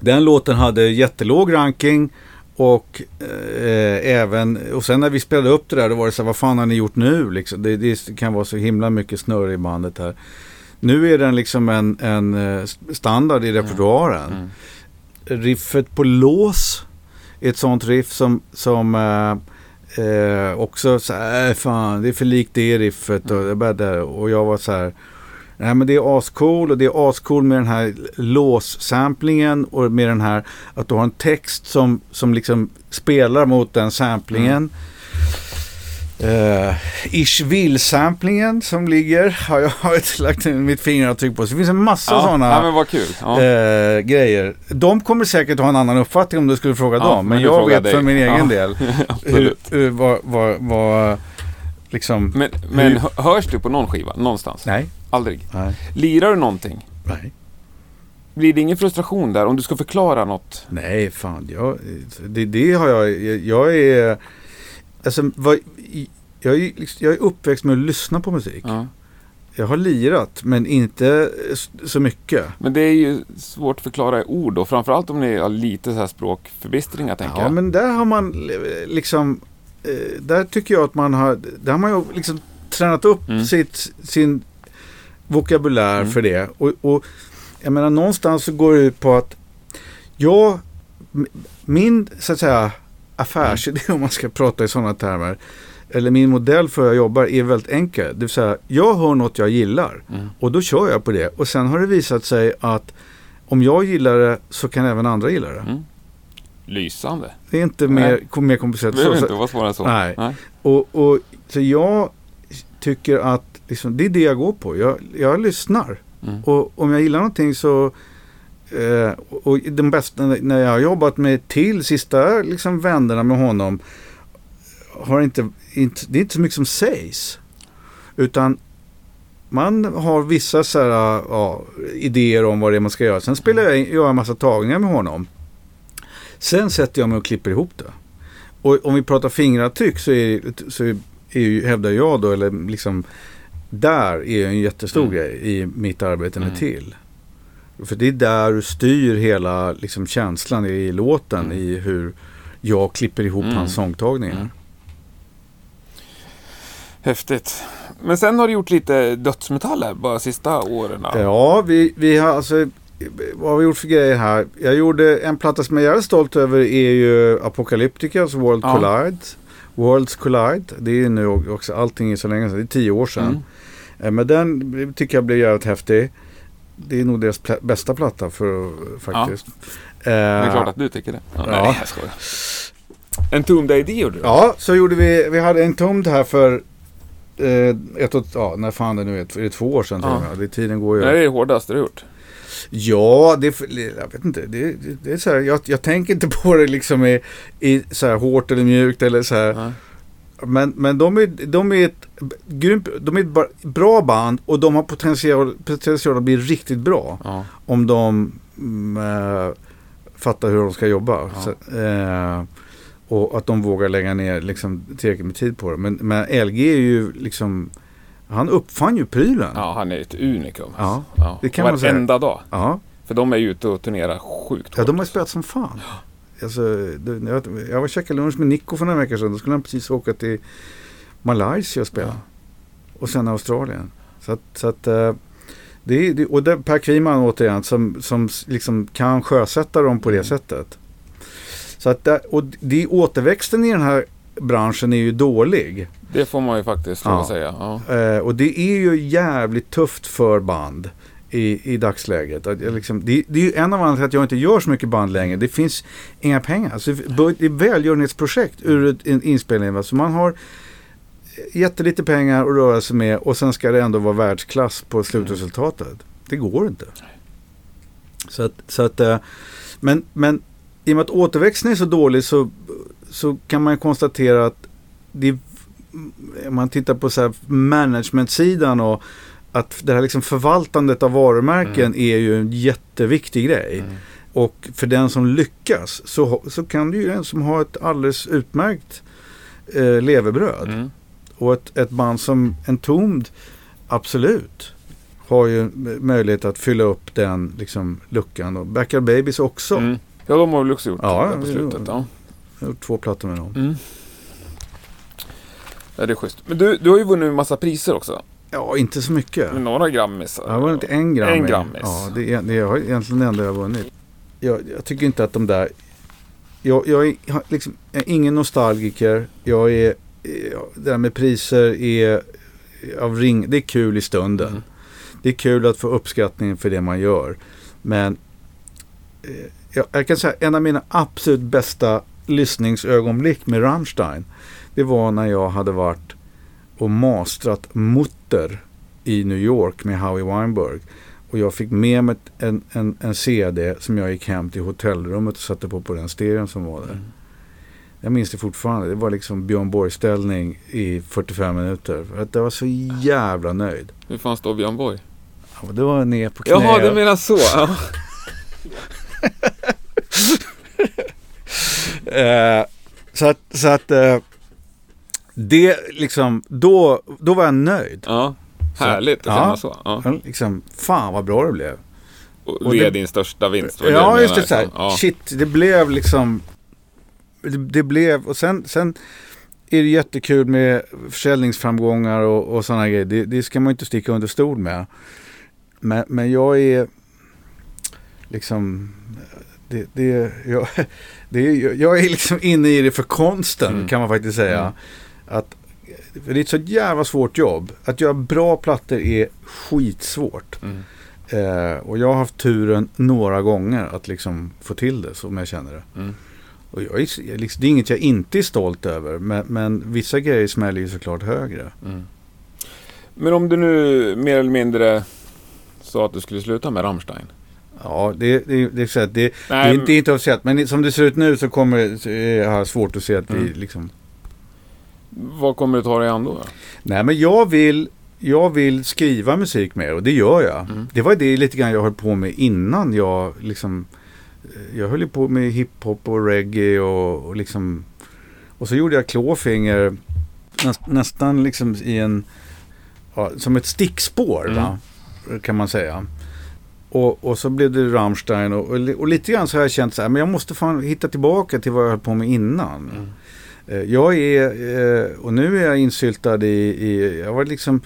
[SPEAKER 1] Den låten hade jättelåg ranking. Och eh, även, och sen när vi spelade upp det där, då var det så här, vad fan har ni gjort nu? Liksom, det, det kan vara så himla mycket snurr i bandet här. Nu är den liksom en, en eh, standard i repertoaren. Mm. Mm. Riffet på lås är ett sånt riff som, som eh, Eh, också så här, äh, fan det är för likt det riffet och, mm. och jag var så här. Nej men det är ascool och det är ascool med den här låssamplingen och med den här att du har en text som, som liksom spelar mot den samplingen. Mm. Uh, Ishville-samplingen som ligger har jag har lagt mitt fingeravtryck på. Så det finns en massa
[SPEAKER 2] ja,
[SPEAKER 1] sådana
[SPEAKER 2] ja, ja.
[SPEAKER 1] uh, grejer. De kommer säkert ha en annan uppfattning om du skulle fråga dem. Men, men jag vet dig. för min egen del hur, hur, vad, vad, vad, liksom...
[SPEAKER 2] Men, men hur... hörs du på någon skiva någonstans?
[SPEAKER 1] Nej.
[SPEAKER 2] Aldrig?
[SPEAKER 1] Nej.
[SPEAKER 2] Lirar du någonting?
[SPEAKER 1] Nej.
[SPEAKER 2] Blir det ingen frustration där om du ska förklara något?
[SPEAKER 1] Nej, fan. Jag, det, det har jag. Jag är... Alltså, vad, jag, är, liksom, jag är uppväxt med att lyssna på musik. Ja. Jag har lirat, men inte så mycket.
[SPEAKER 2] Men det är ju svårt att förklara i ord då. Framförallt om ni har lite så här språkförbistringar, tänker
[SPEAKER 1] ja,
[SPEAKER 2] jag.
[SPEAKER 1] Ja, men där har man liksom... Eh, där tycker jag att man har... Där har man ju liksom tränat upp mm. sitt, sin vokabulär mm. för det. Och, och jag menar, någonstans så går det ut på att jag... Min, så att säga, affärsidé, mm. om man ska prata i sådana termer eller min modell för hur jag jobbar är väldigt enkel. Det vill säga, jag hör något jag gillar mm. och då kör jag på det. Och sen har det visat sig att om jag gillar det så kan även andra gilla det. Mm.
[SPEAKER 2] Lysande.
[SPEAKER 1] Det är inte mer, mer komplicerat.
[SPEAKER 2] Det behöver inte vara svårare än så.
[SPEAKER 1] Nej. Nej. Och, och, så jag tycker att liksom, det är det jag går på. Jag, jag lyssnar. Mm. Och om jag gillar någonting så eh, och de bästa, när jag har jobbat med till sista liksom, vänderna med honom har inte, inte, det är inte så mycket som sägs. Utan man har vissa så här, ja, idéer om vad det är man ska göra. Sen spelar jag, gör jag en massa tagningar med honom. Sen sätter jag mig och klipper ihop det. Och om vi pratar fingeravtryck så, är, så är, är, hävdar jag då, eller liksom där är en jättestor mm. grej i mitt arbete med mm. till. För det är där du styr hela liksom, känslan i låten mm. i hur jag klipper ihop mm. hans sångtagningar. Mm.
[SPEAKER 2] Häftigt. Men sen har du gjort lite dödsmetaller bara sista åren.
[SPEAKER 1] Ja, vi, vi har alltså vad har vi gjort för grejer här? Jag gjorde en platta som jag är stolt över är ju Apocalypticas World ja. Collide. Worlds Collide. Det är nu också, allting är så länge sedan, det är tio år sedan. Mm. Eh, men den tycker jag blev jävligt häftig. Det är nog deras bästa platta för, faktiskt.
[SPEAKER 2] Ja. det är klart att du tycker det. Ja, ja. Nej, jag skojar. En Tomb ID gjorde du?
[SPEAKER 1] Ja, så gjorde vi. Vi hade en Tomb här för eh, ett och, ja, när fan det nu är, är det två år sedan ja. Det, tiden går ju.
[SPEAKER 2] Nej, det är det hårdaste du har gjort.
[SPEAKER 1] Ja, det, jag vet inte. Det, det, det är så här, jag, jag tänker inte på det liksom i, i så här hårt eller mjukt eller så här.
[SPEAKER 2] Ja.
[SPEAKER 1] Men, men de, är, de är ett grymt, de är ett bra band och de har potential, potential att bli riktigt bra.
[SPEAKER 2] Ja.
[SPEAKER 1] Om de eh, fattar hur de ska jobba.
[SPEAKER 2] Ja.
[SPEAKER 1] Så, eh, och att de vågar lägga ner liksom, tillräckligt med tid på det. Men, men LG är ju liksom, han uppfann ju prylen.
[SPEAKER 2] ja, han är ett unikum.
[SPEAKER 1] Ja,
[SPEAKER 2] Ja.
[SPEAKER 1] det kan man säga.
[SPEAKER 2] Varenda dag.
[SPEAKER 1] ja.
[SPEAKER 2] För de är ju ute och turnerar sjukt
[SPEAKER 1] Ja,
[SPEAKER 2] hårt.
[SPEAKER 1] de har spelat som fan. Alltså, det, jag, jag var och käkade lunch med Nico för några veckor sedan. Då skulle han precis åka till Malaysia och spela.
[SPEAKER 2] Ja.
[SPEAKER 1] Och sen Australien. Så att, så att eh, det är, det, och det, Per Kviman återigen som, som liksom kan sjösätta dem på det
[SPEAKER 2] Mm.
[SPEAKER 1] sättet. Så att och det, återväxten i den här branschen är ju dålig.
[SPEAKER 2] Det får man ju faktiskt
[SPEAKER 1] Ja.
[SPEAKER 2] säga. Ja.
[SPEAKER 1] Eh, och det är ju jävligt tufft för band i, i dagsläget. Att jag liksom, det, det är ju en av anledningarna till att jag inte gör så mycket band längre. Det finns inga pengar. Alltså, det är välgörenhetsprojekt ur en inspelning. Va? Så man har jättelite pengar att röra sig med och sen ska det ändå vara världsklass på slutresultatet. Det går inte. Så att, så att, eh, men, men i och med att återväxten är så dålig så, så kan man konstatera att det, om man tittar på så här management-sidan och att det här liksom förvaltandet av varumärken är ju en jätteviktig grej.
[SPEAKER 2] Mm.
[SPEAKER 1] Och för den som lyckas så, så kan det ju en som har ett alldeles utmärkt eh, levebröd.
[SPEAKER 2] Mm.
[SPEAKER 1] Och ett, ett band som Entombed absolut har ju möjlighet att fylla upp den liksom, luckan. Och Backyard Babies också.
[SPEAKER 2] Mm. Ja, de har väl också gjort
[SPEAKER 1] Ja,
[SPEAKER 2] det på slutet. Ja.
[SPEAKER 1] Jag har gjort två plattor med dem.
[SPEAKER 2] Mm. ja, det är schysst. Men du, du har ju vunnit en massa priser också.
[SPEAKER 1] Ja, inte så mycket.
[SPEAKER 2] Med några grammisar.
[SPEAKER 1] Jag har vunnit en Grammy.
[SPEAKER 2] En Grammis.
[SPEAKER 1] Ja, det är, det är egentligen det enda jag har vunnit. Jag, jag tycker inte att de där... Jag, jag, är, liksom, jag är ingen nostalgiker. Jag är... Det där med priser är av ring... Det är kul i stunden.
[SPEAKER 2] Mm.
[SPEAKER 1] Det är kul att få uppskattning för det man gör. Men eh, jag, jag kan säga en av mina absolut bästa lyssningsögonblick med Rammstein. Det var när jag hade varit och mastrat Mutter i New York med Howie Weinberg. Och jag fick med mig en, en, en CD som jag gick hem till hotellrummet och satte på på den stereon som var där.
[SPEAKER 2] Mm.
[SPEAKER 1] Jag minns det fortfarande. Det var liksom Björn Borg-ställning i 45 minuter. För att jag var så jävla nöjd.
[SPEAKER 2] Hur fan står Björn Borg?
[SPEAKER 1] Ja, det var ner på knä.
[SPEAKER 2] Jaha, du menar så. Ja.
[SPEAKER 1] Eh, så att, så att eh, det liksom, då, då var jag nöjd.
[SPEAKER 2] ja. Härligt att
[SPEAKER 1] Ja.
[SPEAKER 2] känna så. Ja.
[SPEAKER 1] Liksom, fan vad bra det blev.
[SPEAKER 2] Och,
[SPEAKER 1] Och
[SPEAKER 2] det är
[SPEAKER 1] det-
[SPEAKER 2] din största vinst. var det
[SPEAKER 1] Ja,
[SPEAKER 2] du
[SPEAKER 1] just det. Så här,
[SPEAKER 2] liksom. Ja.
[SPEAKER 1] Shit, det blev liksom, det, det blev, och sen, sen är det jättekul med försäljningsframgångar och, och sådana grejer. Det, det ska man inte sticka under stol med. Men, men jag är liksom, det, det, jag, det är, jag är liksom inne i det för konsten
[SPEAKER 2] Mm.
[SPEAKER 1] kan man faktiskt säga.
[SPEAKER 2] Mm.
[SPEAKER 1] Att, det är ett så jävla svårt jobb. Att göra bra plattor är skitsvårt.
[SPEAKER 2] Mm.
[SPEAKER 1] Eh, och jag har haft turen några gånger att liksom få till det som jag känner det.
[SPEAKER 2] Mm.
[SPEAKER 1] Och jag är, liksom, det är inget jag inte är stolt över. Men, men vissa grejer smäller ju såklart högre.
[SPEAKER 2] Mm. Men om du nu mer eller mindre sa att du skulle sluta med Rammstein.
[SPEAKER 1] Ja, det, det, det, det, det,
[SPEAKER 2] Nej,
[SPEAKER 1] inte, det är inte officiellt. Men som det ser ut nu så kommer jag har svårt att se att vi
[SPEAKER 2] Mm.
[SPEAKER 1] liksom...
[SPEAKER 2] vad kommer du ta dig an då?
[SPEAKER 1] Nej, men jag vill, jag vill skriva musik mer och det gör jag.
[SPEAKER 2] Mm.
[SPEAKER 1] Det var det lite grann jag höll på med innan jag liksom... eh, Jag höll på med hiphop och reggae och, och liksom... Och så gjorde jag Clawfinger näst, nästan liksom i en... Ja, som ett stickspår, va? kan man säga. Och, och så blev det Rammstein och, och, och lite grann så har jag känt så här, men jag måste fan hitta tillbaka till vad jag höll på med innan.
[SPEAKER 2] Mm.
[SPEAKER 1] Eh, Jag är, eh, och nu är jag insyltad i, i jag, var liksom,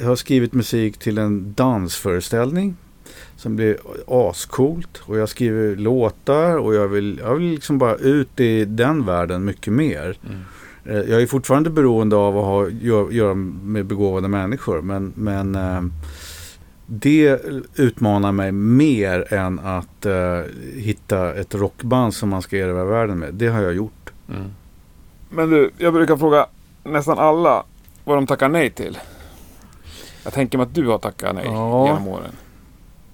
[SPEAKER 1] jag har skrivit musik till en dansföreställning som blir ascoolt. Och jag skriver låtar och jag vill, jag vill liksom bara ut i den världen mycket mer.
[SPEAKER 2] Mm.
[SPEAKER 1] Eh, Jag är fortfarande beroende av att ha, gö- göra med begåvade människor. Men, men eh, det utmanar mig mer än att eh, hitta ett rockband som man ska erövra världen med. Det har jag gjort.
[SPEAKER 2] Mm. Men du, jag brukar fråga nästan alla vad de tackar nej till. Jag tänker mig att du har tackat nej
[SPEAKER 1] Ja.
[SPEAKER 2] genom åren.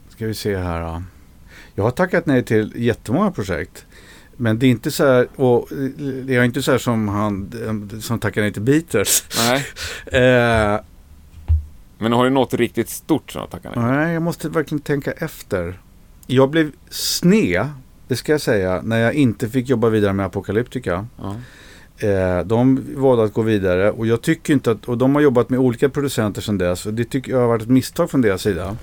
[SPEAKER 1] ska vi se här. Då. Jag har tackat nej till jättemånga projekt. Men det är inte så här, och det är inte så här som han som tackar nej till Beatles.
[SPEAKER 2] Nej.
[SPEAKER 1] eh,
[SPEAKER 2] Men har du något riktigt stort som du tackar nej?
[SPEAKER 1] nej, jag måste verkligen tänka efter. Jag blev sned, det ska jag säga, när jag inte fick jobba vidare med Apocalyptica.
[SPEAKER 2] Ja.
[SPEAKER 1] Eh, de valde att gå vidare och jag tycker inte att, och de har jobbat med olika producenter sedan dess och det tycker jag har varit ett misstag från deras sida.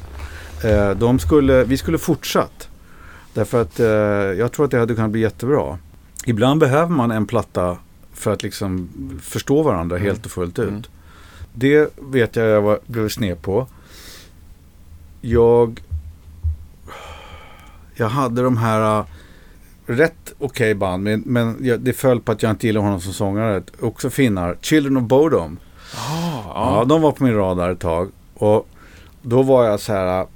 [SPEAKER 1] Eh, de skulle, vi skulle fortsatt. Därför att eh, jag tror att det hade kunnat bli jättebra. Ibland behöver man en platta för att liksom förstå varandra
[SPEAKER 2] Mm.
[SPEAKER 1] helt och fullt ut.
[SPEAKER 2] Mm.
[SPEAKER 1] Det vet jag jag var, blev sned på. Jag, jag hade de här uh, rätt okej band men, men det föll på att jag inte gillar honom som sångare. Också finnar. Children of Bodom.
[SPEAKER 2] Ah,
[SPEAKER 1] Ja.
[SPEAKER 2] ja.
[SPEAKER 1] de var på min radar ett tag. Och då var jag så här. äh,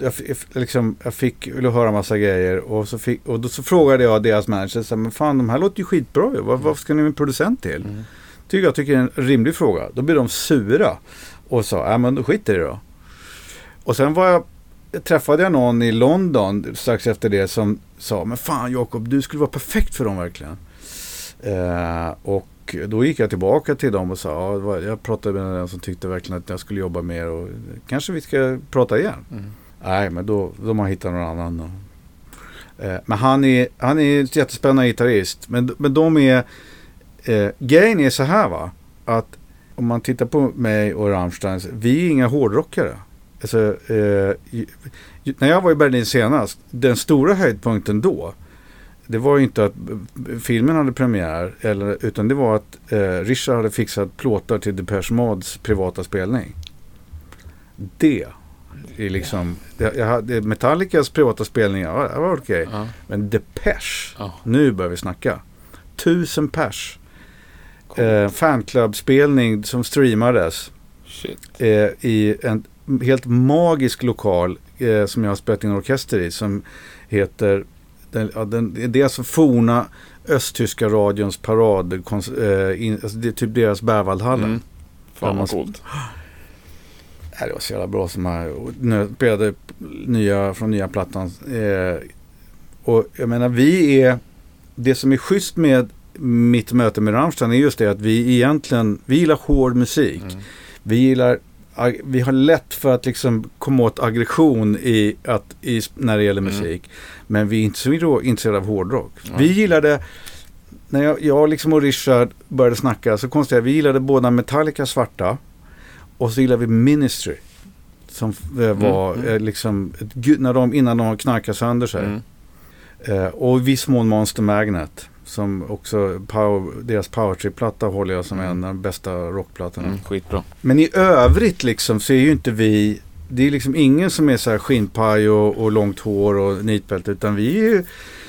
[SPEAKER 1] Jag, liksom, jag fick ville höra massa grejer och, så fick, och då så frågade jag deras manager. Så här, men fan de här låter ju skitbra ju. Vad, vad ska ni med en producent till?
[SPEAKER 2] Mm.
[SPEAKER 1] Tycker jag tycker är en rimlig fråga. Då blir de sura. Och sa, ja men då skiter i det då. Och sen var jag, träffade jag någon i London strax efter det som sa, men fan Jakob, du skulle vara perfekt för dem verkligen. Eh, och då gick jag tillbaka till dem och sa, ja, jag pratade med den som tyckte verkligen att jag skulle jobba mer och kanske vi ska prata igen.
[SPEAKER 2] Mm.
[SPEAKER 1] Nej, men då, de har hittat någon annan. Då. Eh, men han är, han är en jättespännande gitarrist. Men, men de är... Eh, grejen är så här va. Att om man tittar på mig och Rammstein. Vi är inga hårdrockare. Alltså, eh, när jag var i Berlin senast. Den stora höjdpunkten då. Det var ju inte att eh, filmen hade premiär. Eller, utan det var att eh, Richard hade fixat plåtar till Depeche Modes privata spelning. Det är liksom, jag, jag hade Metallicas privata spelningar, ja, det var okej.
[SPEAKER 2] Ja.
[SPEAKER 1] Men Depeche,
[SPEAKER 2] Ja.
[SPEAKER 1] nu börjar vi snacka. Tusen pers. Eh, fanclubspelning som streamades eh, i en helt magisk lokal eh, som jag har spelat in orkester i. Som heter, den, ja, den, det är alltså forna östtyska radions parad. kons- Eh, in, alltså det är typ deras Berwaldhallen.
[SPEAKER 2] Mm. Fan vad coolt.
[SPEAKER 1] Nej, det var så jävla bra som jag nu spelade nya, från nya plattan. Eh, och jag menar vi är, det som är schysst med mitt möte med Rammstein är just det att vi egentligen, vi gillar hård musik.
[SPEAKER 2] Mm.
[SPEAKER 1] Vi gillar, vi har lätt för att liksom komma åt aggression i att, i, när det gäller
[SPEAKER 2] Mm.
[SPEAKER 1] musik. Men vi är inte så intresserade av hårdrock.
[SPEAKER 2] Nej.
[SPEAKER 1] Vi gillade, när jag, jag liksom och Richard började snacka så konstigt vi gillade båda Metallica svarta och så gillade vi Ministry. Som eh, var
[SPEAKER 2] Mm,
[SPEAKER 1] eh, liksom, när de, innan de knarkade sönder sig.
[SPEAKER 2] Mm.
[SPEAKER 1] Eh, och i viss mån Monster Magnet. Som också, power, deras powertrip-platta håller jag som
[SPEAKER 2] Mm.
[SPEAKER 1] en av de bästa rockplattorna.
[SPEAKER 2] Mm. Skitbra.
[SPEAKER 1] Men i övrigt liksom så är ju inte vi, det är liksom ingen som är så här skinnpaj och, och långt hår och nitbälte. Utan vi är ju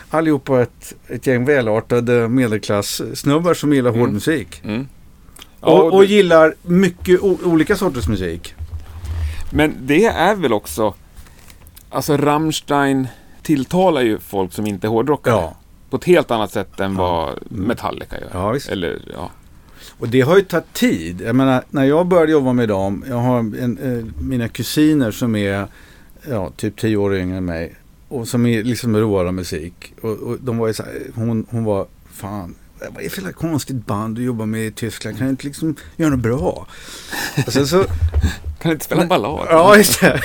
[SPEAKER 1] allihopa ett, ett gäng välartade medelklass-snubbar som gillar
[SPEAKER 2] Mm.
[SPEAKER 1] hård musik.
[SPEAKER 2] Mm. Ja,
[SPEAKER 1] och, och
[SPEAKER 2] det-
[SPEAKER 1] gillar mycket olika sorters musik.
[SPEAKER 2] Men det är väl också... Alltså Rammstein tilltalar ju folk som inte är hårdrockare.
[SPEAKER 1] Ja.
[SPEAKER 2] På ett helt annat sätt än vad. Metallica gör.
[SPEAKER 1] Ja, visst.
[SPEAKER 2] Eller, ja.
[SPEAKER 1] Och det har ju tagit tid. Jag menar, när jag började jobba med dem. Jag har en, eh, mina kusiner som är ja, typ tio år yngre än mig. Och som är liksom av musik. Och, och de var ju så här, hon, hon var, fan, vad är det för konstigt band du jobbar med i Tyskland? Kan du inte liksom göra något bra? Och sen så,
[SPEAKER 2] Kan du inte spela en ballad?
[SPEAKER 1] ja just det.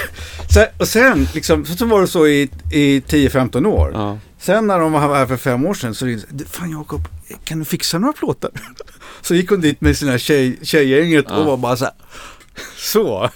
[SPEAKER 1] Sen, och sen, liksom, så, så var det så i, i 10-15 år.
[SPEAKER 2] Ja.
[SPEAKER 1] Sen när de var här för fem år sedan så ringde de, Fan Jakob, kan du fixa några plåtar? Så gick hon dit med sina tjej, tjejgänget
[SPEAKER 2] Ja.
[SPEAKER 1] och var bara så här, Så.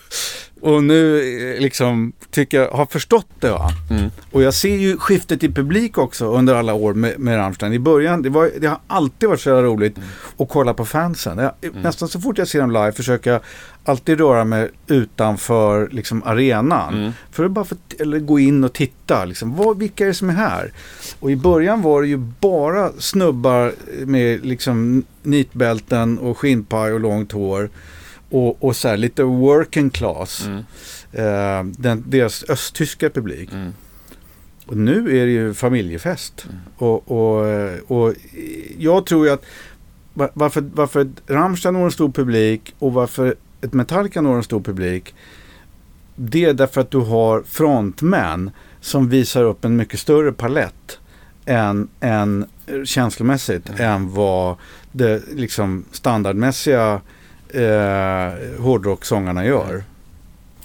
[SPEAKER 1] Och nu eh, liksom tycker jag, har förstått det va.
[SPEAKER 2] Mm.
[SPEAKER 1] Och jag ser ju skiftet i publik också under alla år med, med Rammstein. I början, det, var, det har alltid varit så jävla roligt att kolla på fansen. Jag, Nästan så fort jag ser dem live försöker jag alltid röra mig utanför liksom, arenan.
[SPEAKER 2] Mm.
[SPEAKER 1] För att bara få, eller gå in och titta. Liksom, vad, vilka är det som är här? Och i början var det ju bara snubbar med liksom, nitbälten och skinnpaj och långt hår. Och, och så här, lite working class.
[SPEAKER 2] Mm.
[SPEAKER 1] Eh, den, deras östtyska publik.
[SPEAKER 2] Mm.
[SPEAKER 1] Och nu är det ju familjefest.
[SPEAKER 2] Mm.
[SPEAKER 1] Och, och, och jag tror ju att va- varför, varför Rammstein når en stor publik och varför ett Metallica når en stor publik. det är därför att du har frontmän som visar upp en mycket större palett än, än känslomässigt än vad det liksom standardmässiga eh, hårdrocksångarna gör.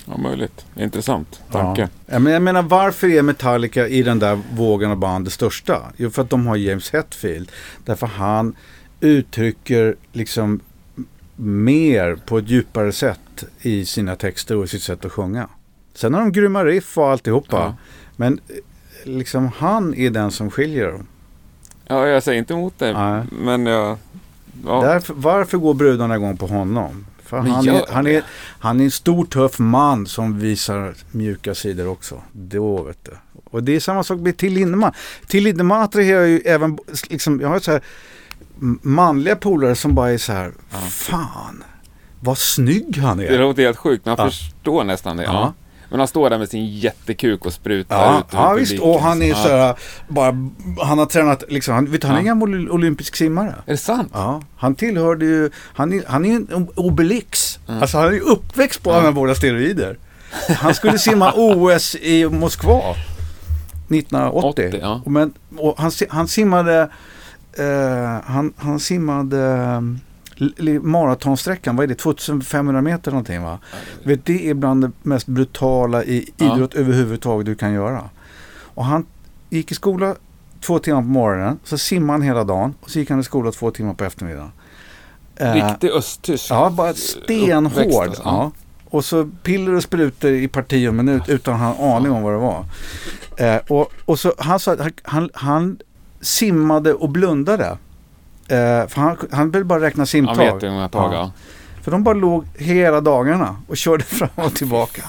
[SPEAKER 2] Ja, möjligt. Intressant tanke.
[SPEAKER 1] Ja. Men jag menar varför är Metallica i den där vågen av band det största? Jo, för att de har James Hetfield. Därför han uttrycker liksom mer på ett djupare sätt i sina texter och i sitt sätt att sjunga. Sen har de grymma riff och alltihopa.
[SPEAKER 2] Ja.
[SPEAKER 1] Men eh, liksom han är den som skiljer dem.
[SPEAKER 2] Ja, jag säger inte emot det.
[SPEAKER 1] Nej.
[SPEAKER 2] Men jag... Ja.
[SPEAKER 1] Därför, varför går brudarna igång på honom? För han,
[SPEAKER 2] jag-
[SPEAKER 1] är, han, är, han är en stor tuff man som visar mjuka sidor också. Då vet du. Och det är samma sak med Till Lindemann. Till Lindemann attraherar ju även, liksom, jag har så här manliga polare som bara är så här, fan vad snygg han
[SPEAKER 2] Det
[SPEAKER 1] är.
[SPEAKER 2] låter helt sjukt, jag
[SPEAKER 1] Ja.
[SPEAKER 2] förstår nästan det. Ja. Men han står där med sin jättekuk och sprutar
[SPEAKER 1] Ja,
[SPEAKER 2] ut
[SPEAKER 1] ja visst.
[SPEAKER 2] publiken.
[SPEAKER 1] Och han är
[SPEAKER 2] Ja.
[SPEAKER 1] så här, bara, han har tränat, liksom, han, vet du, han är en
[SPEAKER 2] Ja.
[SPEAKER 1] gammal olympisk simmare.
[SPEAKER 2] Är det sant?
[SPEAKER 1] Ja, han tillhörde ju, han är, han är en Obelix.
[SPEAKER 2] Mm.
[SPEAKER 1] Alltså han är ju uppväxt på anabola steroider. Han skulle simma OS i Moskva 1980.
[SPEAKER 2] 80, ja.
[SPEAKER 1] Men, han, han simmade, eh, han, han simmade maratonsträckan, vad är det, 2500 meter någonting va? Vet, det är bland det mest brutala i
[SPEAKER 2] Ja.
[SPEAKER 1] idrott överhuvudtaget du kan göra. Och han gick i skola två timmar på morgonen, så simmade han hela dagen och så gick han i skola två timmar på eftermiddagen. Eh,
[SPEAKER 2] Riktig östtysk.
[SPEAKER 1] Ja, bara stenhård.
[SPEAKER 2] alltså.
[SPEAKER 1] Ja. Och så piller och sprutor i parti och minut utan att han ha aning om vad det var. Eh, och, och så han sa att han, han, han simmade och blundade. Eh, för han, han ville bara räkna simtag.
[SPEAKER 2] Han vet hur många tag,
[SPEAKER 1] Ja. För de bara låg hela dagarna och körde fram och tillbaka.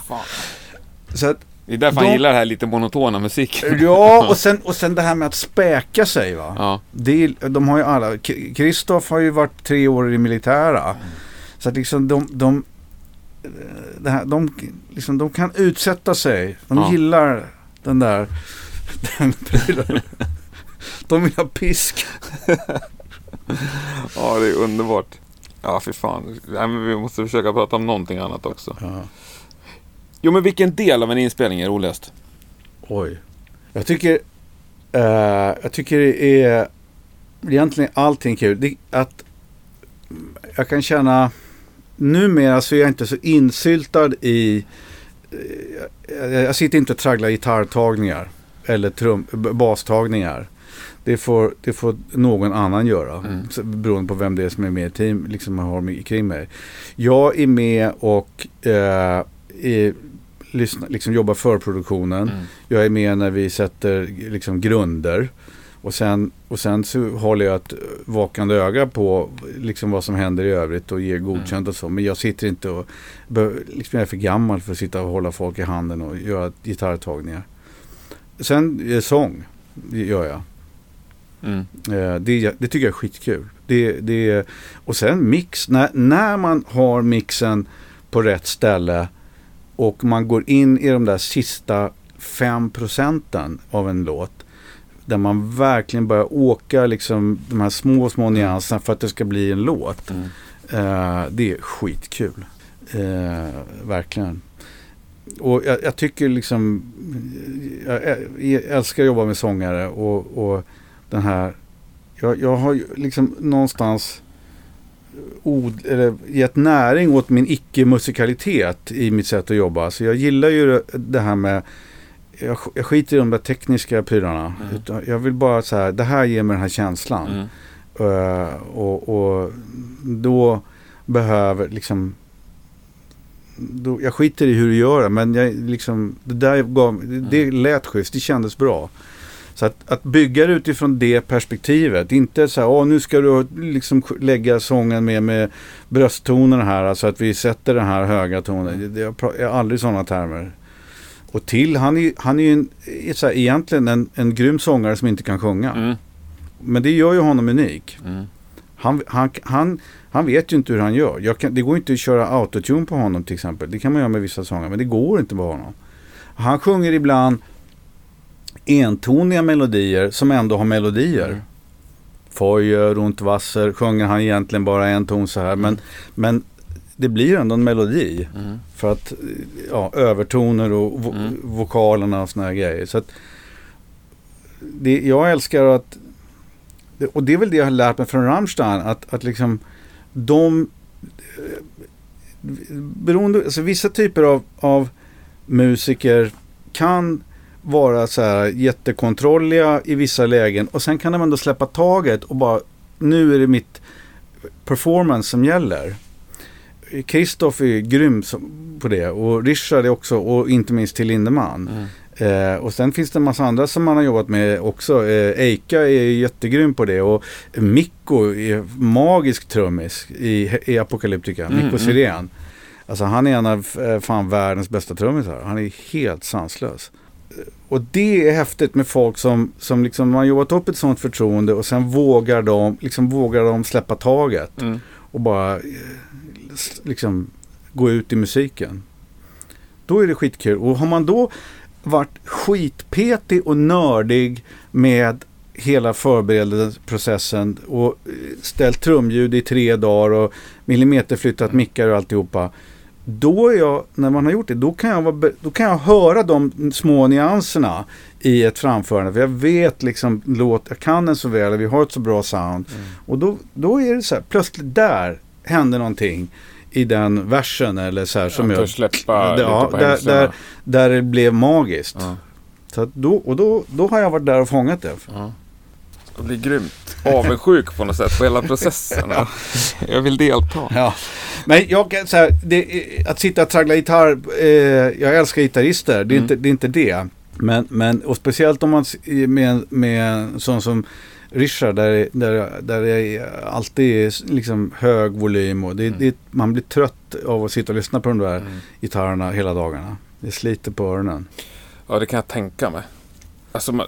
[SPEAKER 1] Så att,
[SPEAKER 2] Det är därför han
[SPEAKER 1] De-
[SPEAKER 2] gillar det här lite monotona musiken.
[SPEAKER 1] ja, och sen, och sen det här med att späka sig. Va?
[SPEAKER 2] Ja.
[SPEAKER 1] Det de har ju alla, Kristoff har ju varit tre år i militära.
[SPEAKER 2] Mm.
[SPEAKER 1] Så att liksom de, de, eh, det här, de, liksom, de kan utsätta sig. De
[SPEAKER 2] Ja.
[SPEAKER 1] gillar den där, den prylen. De vill ha pisk.
[SPEAKER 2] Ja, det är underbart. Ja, för fan. Nej, men vi måste försöka prata om någonting annat också.
[SPEAKER 1] Ja.
[SPEAKER 2] Jo, men vilken del av en inspelning är roligast?
[SPEAKER 1] Oj. Jag tycker, eh, jag tycker det är egentligen allting kul. Det, att jag kan känna, numera så är jag inte så insyltad i, eh, jag, jag sitter inte och tragglar gitarrtagningar eller trum, bastagningar. Det får, det får någon annan göra.
[SPEAKER 2] Mm.
[SPEAKER 1] Beroende på vem det är som är med i team, liksom har mig kring mig. Jag är med och eh, är, lyssna, liksom jobbar för produktionen.
[SPEAKER 2] Mm.
[SPEAKER 1] Jag är med när vi sätter liksom grunder. Och sen, och sen så håller jag ett vakande öga på liksom vad som händer i övrigt och ger godkänt och så. Men jag sitter inte och liksom jag är för gammal för att sitta och hålla folk i handen och göra gitarrtagningar. Sen eh, sång, gör jag.
[SPEAKER 2] Mm.
[SPEAKER 1] Eh, det, det tycker jag är skitkul. Det, det, och sen mix, när, när man har mixen på rätt ställe och man går in i de där sista fem procenten av en låt. Där man verkligen börjar åka liksom de här små, små nyanserna för att det ska bli en låt.
[SPEAKER 2] Mm.
[SPEAKER 1] Eh, det är skitkul. Eh, verkligen. Och jag, jag tycker liksom, jag, jag älskar att jobba med sångare och, och den här, jag, jag har ju liksom någonstans od, eller gett näring åt min icke-musikalitet i mitt sätt att jobba. Så jag gillar ju det- här med, jag, jag skiter i de där tekniska prylarna.
[SPEAKER 2] Mm.
[SPEAKER 1] Jag vill bara så här, det här ger mig den här känslan.
[SPEAKER 2] Mm.
[SPEAKER 1] Eh, och, och då behöver liksom då, jag skiter i hur du gör det men jag, liksom, det där gav, det, det lät schysst, det kändes bra. Så att, att bygga det utifrån det perspektivet, inte så här, nu ska du liksom lägga sången med, med brösttonerna här, alltså att vi sätter den här höga tonen. Det- Jag, jag har aldrig sådana termer. Och till, han är han är ju en, så här, egentligen en, en grym sångare som inte kan sjunga.
[SPEAKER 2] Mm.
[SPEAKER 1] Men det gör ju honom unik.
[SPEAKER 2] Mm.
[SPEAKER 1] Han, han, han, han vet ju inte hur han gör. Kan, det går inte att köra autotune på honom till exempel. Det kan man göra med vissa sånger, men det går inte på honom. Han sjunger ibland entoniga melodier som ändå har melodier.
[SPEAKER 2] Mm.
[SPEAKER 1] Feuer, runt Wasser sjunger han egentligen bara en ton så här. Men, men det blir ändå en melodi.
[SPEAKER 2] Mm.
[SPEAKER 1] För att ja, övertoner och vo
[SPEAKER 2] Mm.
[SPEAKER 1] vokalerna och såna här grejer. Så att det, jag älskar att, och det är väl det jag har lärt mig från Rammstein, att, att liksom de, beroende, alltså vissa typer av, av musiker kan vara så här jättekontrolliga i vissa lägen och sen kan de ändå släppa taget och bara nu är det mitt performance som gäller. Kristoff är grym på det och Richard är också och inte minst till Lindemann.
[SPEAKER 2] Mm.
[SPEAKER 1] Eh, och sen finns det en massa andra som man har jobbat med också. Eh, Eika är jättegrym på det och Mikko är magisk trummis i, i Apocalyptica.
[SPEAKER 2] Mm,
[SPEAKER 1] Mikko
[SPEAKER 2] mm.
[SPEAKER 1] Sirén. Alltså han är en av eh, fan världens bästa trummisar. Han är helt sanslös. Och det är häftigt med folk som, som liksom man har jobbat upp ett sånt förtroende och sen vågar de, liksom vågar de släppa taget
[SPEAKER 2] Mm.
[SPEAKER 1] och bara eh, liksom gå ut i musiken. Då är det skitkul. Och har man då varit skitpetig och nördig med hela förberedelseprocessen och eh, ställt trumljud i tre dagar och millimeterflyttat mickar och alltihopa. Då är jag, när man har gjort det, då kan jag, vara, då kan jag höra de små nyanserna i ett framförande. För jag vet liksom, låt, jag kan den så väl och vi har ett så bra sound.
[SPEAKER 2] Mm.
[SPEAKER 1] Och då, då är det så här, plötsligt där hände någonting i den versen eller så här som jag,
[SPEAKER 2] släppa
[SPEAKER 1] Ja,
[SPEAKER 2] lite på
[SPEAKER 1] där- där- där det blev magiskt.
[SPEAKER 2] Ja.
[SPEAKER 1] Så då, och då, då har jag varit där och fångat det.
[SPEAKER 2] Ja. Det blir grymt avundsjuk på något sätt på hela processen. Jag vill delta.
[SPEAKER 1] Ja. Men jag kan säga, att sitta och traggla gitarr, eh, jag älskar gitarrister, det är,
[SPEAKER 2] Mm.
[SPEAKER 1] inte, det är inte det. Men, men, och speciellt om man med, med en sån som Richard, där, där, där det alltid är liksom hög volym och det,
[SPEAKER 2] Mm.
[SPEAKER 1] det, man blir trött av att sitta och lyssna på de där
[SPEAKER 2] Mm.
[SPEAKER 1] gitarrerna hela dagarna. Det sliter på öronen.
[SPEAKER 2] Ja, det kan jag tänka mig. Alltså, man,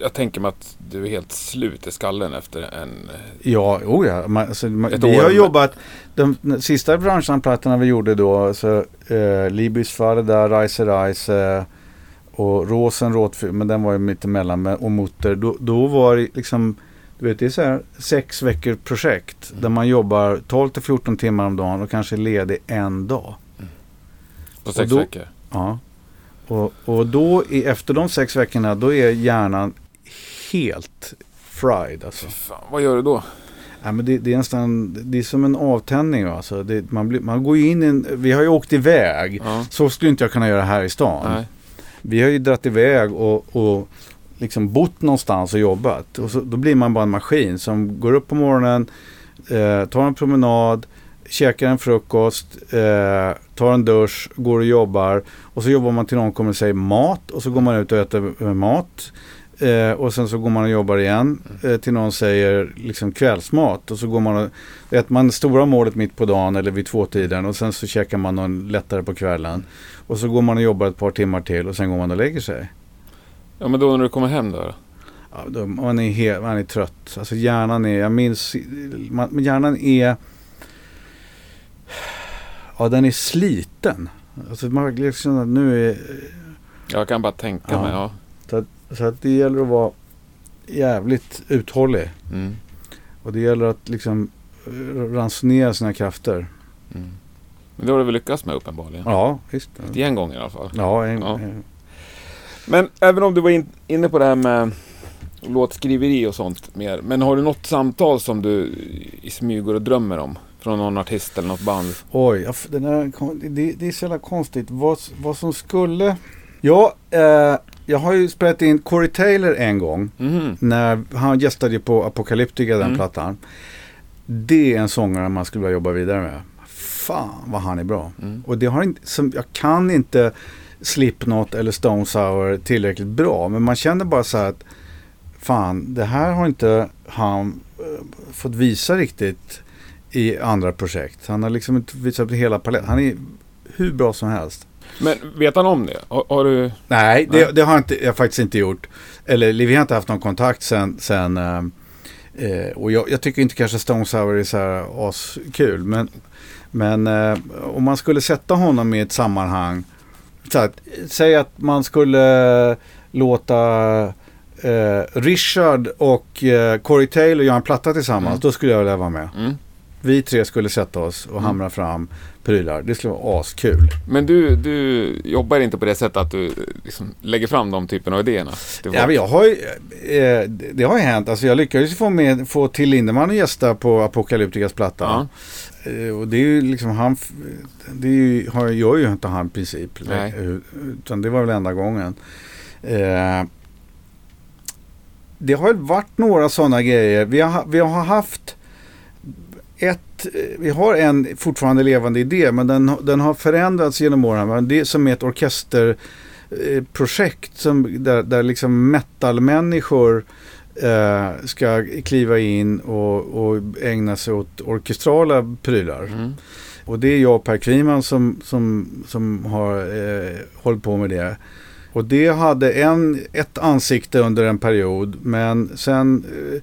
[SPEAKER 2] jag tänker mig att du är helt slut i skallen efter en...
[SPEAKER 1] Ja, oh ja. Man, alltså, man, vi
[SPEAKER 2] år
[SPEAKER 1] har jobbat, de, de sista branschanplattorna vi gjorde då, så, eh, Libys Farda, Reise Reise och Rosen Råtfyr, men den var ju mittemellan, och Mutter, då, då var det liksom, du vet det är så här sex veckor projekt
[SPEAKER 2] Mm.
[SPEAKER 1] där man jobbar 12 till 14 timmar om dagen och kanske är ledig en dag.
[SPEAKER 2] På sex
[SPEAKER 1] då-
[SPEAKER 2] veckor.
[SPEAKER 1] Ja. Och, och då, efter de sex veckorna, då är hjärnan helt fried alltså.
[SPEAKER 2] Fan, vad gör du då?
[SPEAKER 1] Ja, men det, det, är nästan, det är som en avtändning. Alltså. Det, man, blir, man går in i en, vi har ju åkt iväg.
[SPEAKER 2] Ja.
[SPEAKER 1] Så skulle inte jag kunna göra här i stan.
[SPEAKER 2] Nej.
[SPEAKER 1] Vi har ju dratt iväg och, och liksom bott någonstans och jobbat. Och så, då blir man bara en maskin som går upp på morgonen, eh, tar en promenad, käkar en frukost, eh, tar en dusch, går och jobbar. Och så jobbar man till någon kommer och säger mat och så går man ut och äter mat. Eh, och sen så går man och jobbar igen eh, till någon säger liksom kvällsmat. Och så går man och äter man stora målet mitt på dagen eller vid tvåtiden och sen så käkar man någon lättare på kvällen. Och så går man och jobbar ett par timmar till och sen går man och lägger sig.
[SPEAKER 2] Ja, men då när du kommer hem då?
[SPEAKER 1] Ja, då, man, är helt, man är trött. Alltså hjärnan är, jag minns, man, men hjärnan är, ja den är sliten. Alltså man liksom, nu är,
[SPEAKER 2] Jag kan bara tänka
[SPEAKER 1] Ja.
[SPEAKER 2] mig. Ja.
[SPEAKER 1] Så att det gäller att vara jävligt uthållig.
[SPEAKER 2] Mm.
[SPEAKER 1] Och det gäller att liksom eh, ransonera sina krafter.
[SPEAKER 2] Mm. Men det har du väl lyckats med uppenbarligen?
[SPEAKER 1] Ja, visst.
[SPEAKER 2] Till en gång i alla fall.
[SPEAKER 1] Ja, en,
[SPEAKER 2] Ja.
[SPEAKER 1] en-
[SPEAKER 2] Men även om du var in, inne på det här med låtskriveri och sånt mer. Men har du något samtal som du i smyg går och drömmer om? Från någon artist eller något band?
[SPEAKER 1] Oj, den här, det, det är så jävla konstigt. Vad, vad som skulle... Ja, eh, jag har ju spelat in Corey Taylor en gång.
[SPEAKER 2] Mhm.
[SPEAKER 1] När han gästade på Apocalyptica, den
[SPEAKER 2] Mm.
[SPEAKER 1] plattan. Det är en sångare man skulle vilja jobba vidare med. Fan vad han är bra.
[SPEAKER 2] Mm.
[SPEAKER 1] Och det har inte, som, jag kan inte Slipknot eller Stone Sour tillräckligt bra. Men man känner bara så här att fan, det här har inte han eh, fått visa riktigt i andra projekt. Han har liksom inte visat hela paletten. Han är hur bra som helst.
[SPEAKER 2] Men vet han om det? Har, har du...
[SPEAKER 1] Nej, det, det har jag, inte, jag faktiskt inte gjort. Eller vi har inte haft någon kontakt sen. sen eh, eh, och jag, jag tycker inte kanske Stone Sour är så här askul. Men, men eh, om man skulle sätta honom i ett sammanhang. Så att, säg att man skulle låta eh, Richard och eh, Corey Taylor göra en platta tillsammans.
[SPEAKER 2] Mm.
[SPEAKER 1] Då skulle jag vilja vara med.
[SPEAKER 2] Mm.
[SPEAKER 1] Vi tre skulle sätta oss och
[SPEAKER 2] Mm.
[SPEAKER 1] hamra fram prylar. Det skulle vara askul.
[SPEAKER 2] Men du, du jobbar inte på det sättet att du liksom lägger fram de typerna av idéerna? Var-
[SPEAKER 1] Ja, jag har eh, det har ju hänt. Alltså jag lyckades få, med, få till Lindemann att gästa på Apocalypticas platta.
[SPEAKER 2] Ja.
[SPEAKER 1] Eh, Och det är ju liksom han, det är ju, har, gör ju inte han i princip.
[SPEAKER 2] Nej.
[SPEAKER 1] Eh, Utan det var väl enda gången. Eh, det har ju varit några sådana grejer. Vi har, vi har haft ett, eh, vi har en fortfarande levande idé men den, har- den har förändrats genom åren. Det som är ett orkesterprojekt som, där, där liksom metalmänniskor eh, ska kliva in och, och ägna sig åt orkestrala prylar.
[SPEAKER 2] Mm.
[SPEAKER 1] Och det är jag och Per Kviman som, som, som har eh, hållit på med det. Och det hade en, ett ansikte under en period men sen eh,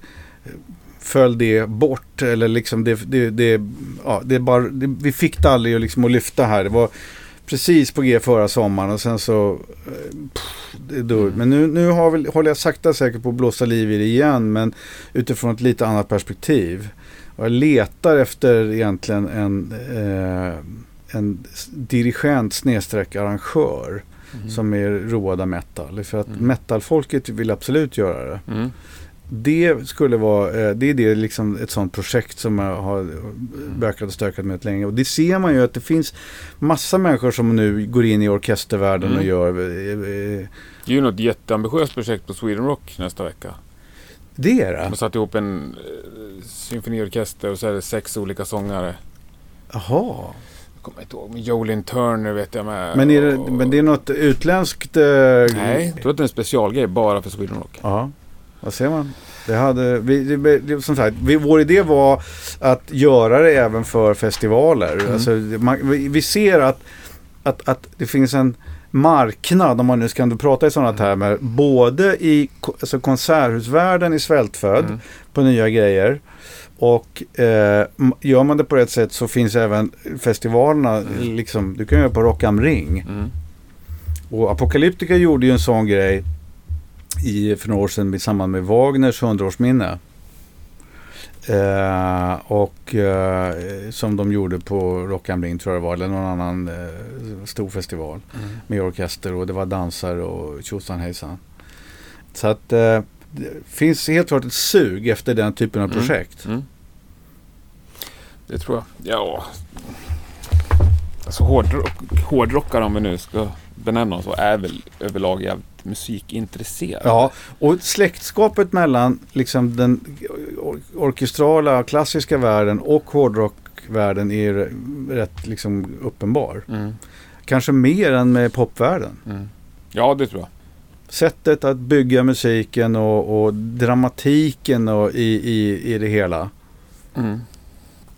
[SPEAKER 1] föll det bort. Eller liksom det, det, det, ja, det bara, det, vi fick det aldrig liksom att lyfta här. Det var precis på G förra sommaren och sen så... eh, Pff, det är dåligt. Men nu, nu har väl, håller jag sakta säkert på att blåsa liv i det igen men utifrån ett lite annat perspektiv. Och jag letar efter egentligen en, eh, en dirigent snedstreck arrangör
[SPEAKER 2] Mm.
[SPEAKER 1] som är road av metal. För att
[SPEAKER 2] Mm.
[SPEAKER 1] metalfolket vill absolut göra det.
[SPEAKER 2] Mm.
[SPEAKER 1] Det skulle vara, eh, det är det liksom ett sånt projekt som jag har bökat och stökat med länge. Och det ser man ju att det finns massa människor som nu går in i orkestervärlden
[SPEAKER 2] Mm.
[SPEAKER 1] och gör eh,
[SPEAKER 2] Det är ju något jätteambitiöst projekt på Sweden Rock nästa vecka.
[SPEAKER 1] det. Är
[SPEAKER 2] De
[SPEAKER 1] det?
[SPEAKER 2] satt ihop en eh, symfoniorkester och så är det sex olika sångare.
[SPEAKER 1] Jaha.
[SPEAKER 2] Kommer inte ihåg, men Jolin Turner vet jag med.
[SPEAKER 1] Men, är det,
[SPEAKER 2] och-
[SPEAKER 1] men det är något utländskt? Eh,
[SPEAKER 2] Nej, jag tror att det är en specialgrej bara för Sweden Rock.
[SPEAKER 1] Ja, vad ser man? Det hade, vi, det, som sagt, vi, vår idé var att göra det även för festivaler.
[SPEAKER 2] Mm.
[SPEAKER 1] Alltså, man, vi, vi ser att, att, att det finns en marknad, om man nu ska ändå prata i sådana
[SPEAKER 2] Mm.
[SPEAKER 1] termer, både i alltså konserthusvärlden i svältfödd
[SPEAKER 2] Mm.
[SPEAKER 1] på nya grejer. Och eh, gör man det på rätt sätt så finns även festivalerna,
[SPEAKER 2] Mm.
[SPEAKER 1] liksom, du kan göra på Rock am Ring.
[SPEAKER 2] Mm.
[SPEAKER 1] Och Apocalyptica gjorde ju en sån grej i, för några år sedan i samband med Wagners 100-årsminne. Eh, och eh, som de gjorde på Rock am Ring tror jag det var, eller någon annan eh, stor festival
[SPEAKER 2] Mm.
[SPEAKER 1] med orkester och det var dansare och tjosan hejsan. Så att eh, det finns helt klart ett sug efter den typen av
[SPEAKER 2] Mm.
[SPEAKER 1] projekt.
[SPEAKER 2] Mm. Det tror jag. Ja. Alltså hårdrock, hårdrockare om vi nu ska benämna oss så är väl överlag jävligt musikintresserade.
[SPEAKER 1] Ja, och släktskapet mellan liksom den or- orkestrala klassiska världen och hårdrockvärlden är rätt liksom uppenbar.
[SPEAKER 2] Mm.
[SPEAKER 1] Kanske mer än med popvärlden.
[SPEAKER 2] Mm. Ja, det tror jag.
[SPEAKER 1] Sättet att bygga musiken och, och dramatiken och i, i, i det hela.
[SPEAKER 2] Mm.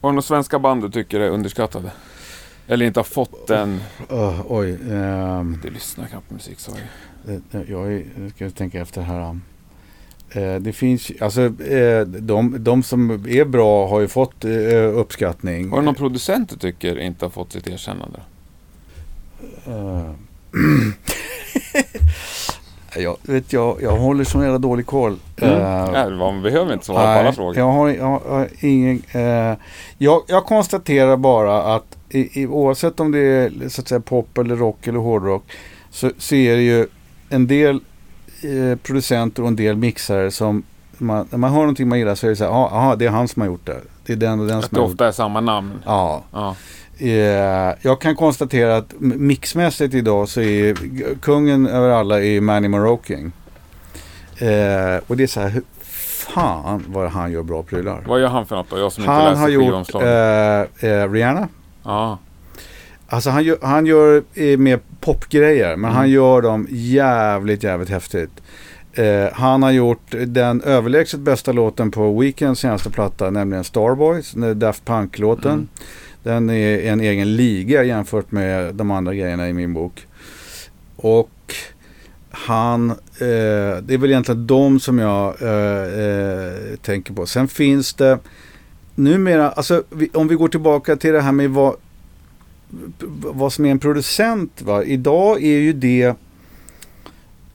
[SPEAKER 2] Har du några svenska band du tycker är underskattade? Eller inte har fått den...
[SPEAKER 1] Öh, oj, ehm,
[SPEAKER 2] Du lyssnar knappt på musik, sa jag.
[SPEAKER 1] Det- jag är, nu ska jag tänka efter här. Eh, det finns alltså eh, de, de som är bra har ju fått eh, uppskattning.
[SPEAKER 2] Har du någon producent du tycker inte har fått sitt erkännande?
[SPEAKER 1] Eh, jag, vet, jag, jag håller sån jävla dålig koll.
[SPEAKER 2] Mm.
[SPEAKER 1] Eh,
[SPEAKER 2] Nej, man behöver inte svara på alla frågor.
[SPEAKER 1] Jag har, jag har ingen... Eh, jag, jag konstaterar bara att i, i, oavsett om det är så att säga, pop eller rock eller hårdrock så, så är det ju en del eh, producenter och en del mixare som man, när man hör någonting man gillar så är det så här, "Ja, aha, det är han som har gjort det. Det är den och den
[SPEAKER 2] Att
[SPEAKER 1] som
[SPEAKER 2] det
[SPEAKER 1] har gjort
[SPEAKER 2] ofta är samma namn.
[SPEAKER 1] Ja.
[SPEAKER 2] Ja.
[SPEAKER 1] Eh, jag kan konstatera att mixmässigt idag så är kungen över alla är Manny Maroking. Eh, och det är så här, hur fan vad han gör bra prylar.
[SPEAKER 2] Vad gör han för något då? Jag som inte
[SPEAKER 1] Han
[SPEAKER 2] läser
[SPEAKER 1] har gjort eh, eh, Rihanna.
[SPEAKER 2] Ja.
[SPEAKER 1] Alltså han gör, han gör eh, mer popgrejer men
[SPEAKER 2] Mm.
[SPEAKER 1] han gör dem jävligt jävligt häftigt. Eh, han har gjort den överlägset bästa låten på Weekends senaste platta nämligen Starboys, Daft Punk-låten.
[SPEAKER 2] Mm.
[SPEAKER 1] Den är en egen liga jämfört med de andra grejerna i min bok. Och han, eh, det är väl egentligen de som jag eh, eh, tänker på. Sen finns det numera, alltså vi, om vi går tillbaka till det här med vad, vad som är en producent. Va? Idag är ju det,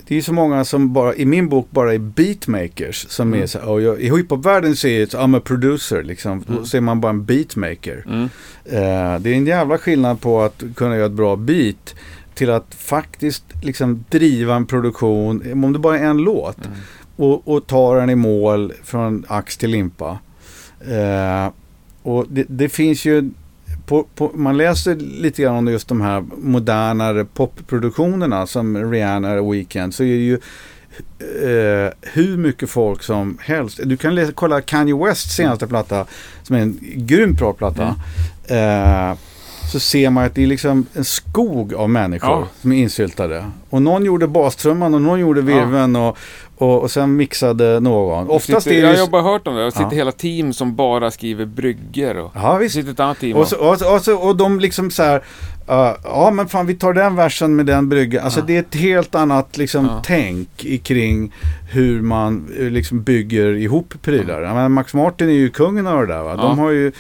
[SPEAKER 1] det är så många som bara, i min bok bara är beatmakers. Som
[SPEAKER 2] Mm.
[SPEAKER 1] är så och jag, i hiphopvärlden så är det, I'm a producer liksom.
[SPEAKER 2] Mm.
[SPEAKER 1] Då ser man bara en beatmaker.
[SPEAKER 2] Mm.
[SPEAKER 1] Eh, det är en jävla skillnad på att kunna göra ett bra beat till att faktiskt liksom driva en produktion, om det bara är en låt,
[SPEAKER 2] Mm.
[SPEAKER 1] och, och ta den i mål från ax till limpa. Eh, och det, det finns ju, på, på, man läser lite grann om just de här modernare popproduktionerna som Rihanna och Weeknd så är det ju eh, hur mycket folk som helst. Du kan läsa, kolla Kanye Wests senaste platta som är en grymt bra platta. Eh, så ser man att det är liksom en skog av människor
[SPEAKER 2] Ja.
[SPEAKER 1] som är insyltade. Och någon gjorde bastrumman och någon gjorde virveln och, och, och sen mixade någon. Oftast
[SPEAKER 2] sitter,
[SPEAKER 1] är det
[SPEAKER 2] Jag har bara hört om det. Det sitter
[SPEAKER 1] Ja.
[SPEAKER 2] hela team som bara skriver brygger och...
[SPEAKER 1] Ja visst.
[SPEAKER 2] sitter ett annat team
[SPEAKER 1] Och, så, och, så, och, så, och de liksom så här, uh, ja men fan vi tar den versen med den bryggan. Alltså
[SPEAKER 2] Ja.
[SPEAKER 1] det är ett helt annat liksom
[SPEAKER 2] Ja.
[SPEAKER 1] tänk kring hur man eh, liksom bygger ihop prylar. Jag menar, Max Martin är ju kungen av det där va. De
[SPEAKER 2] Ja.
[SPEAKER 1] har ju,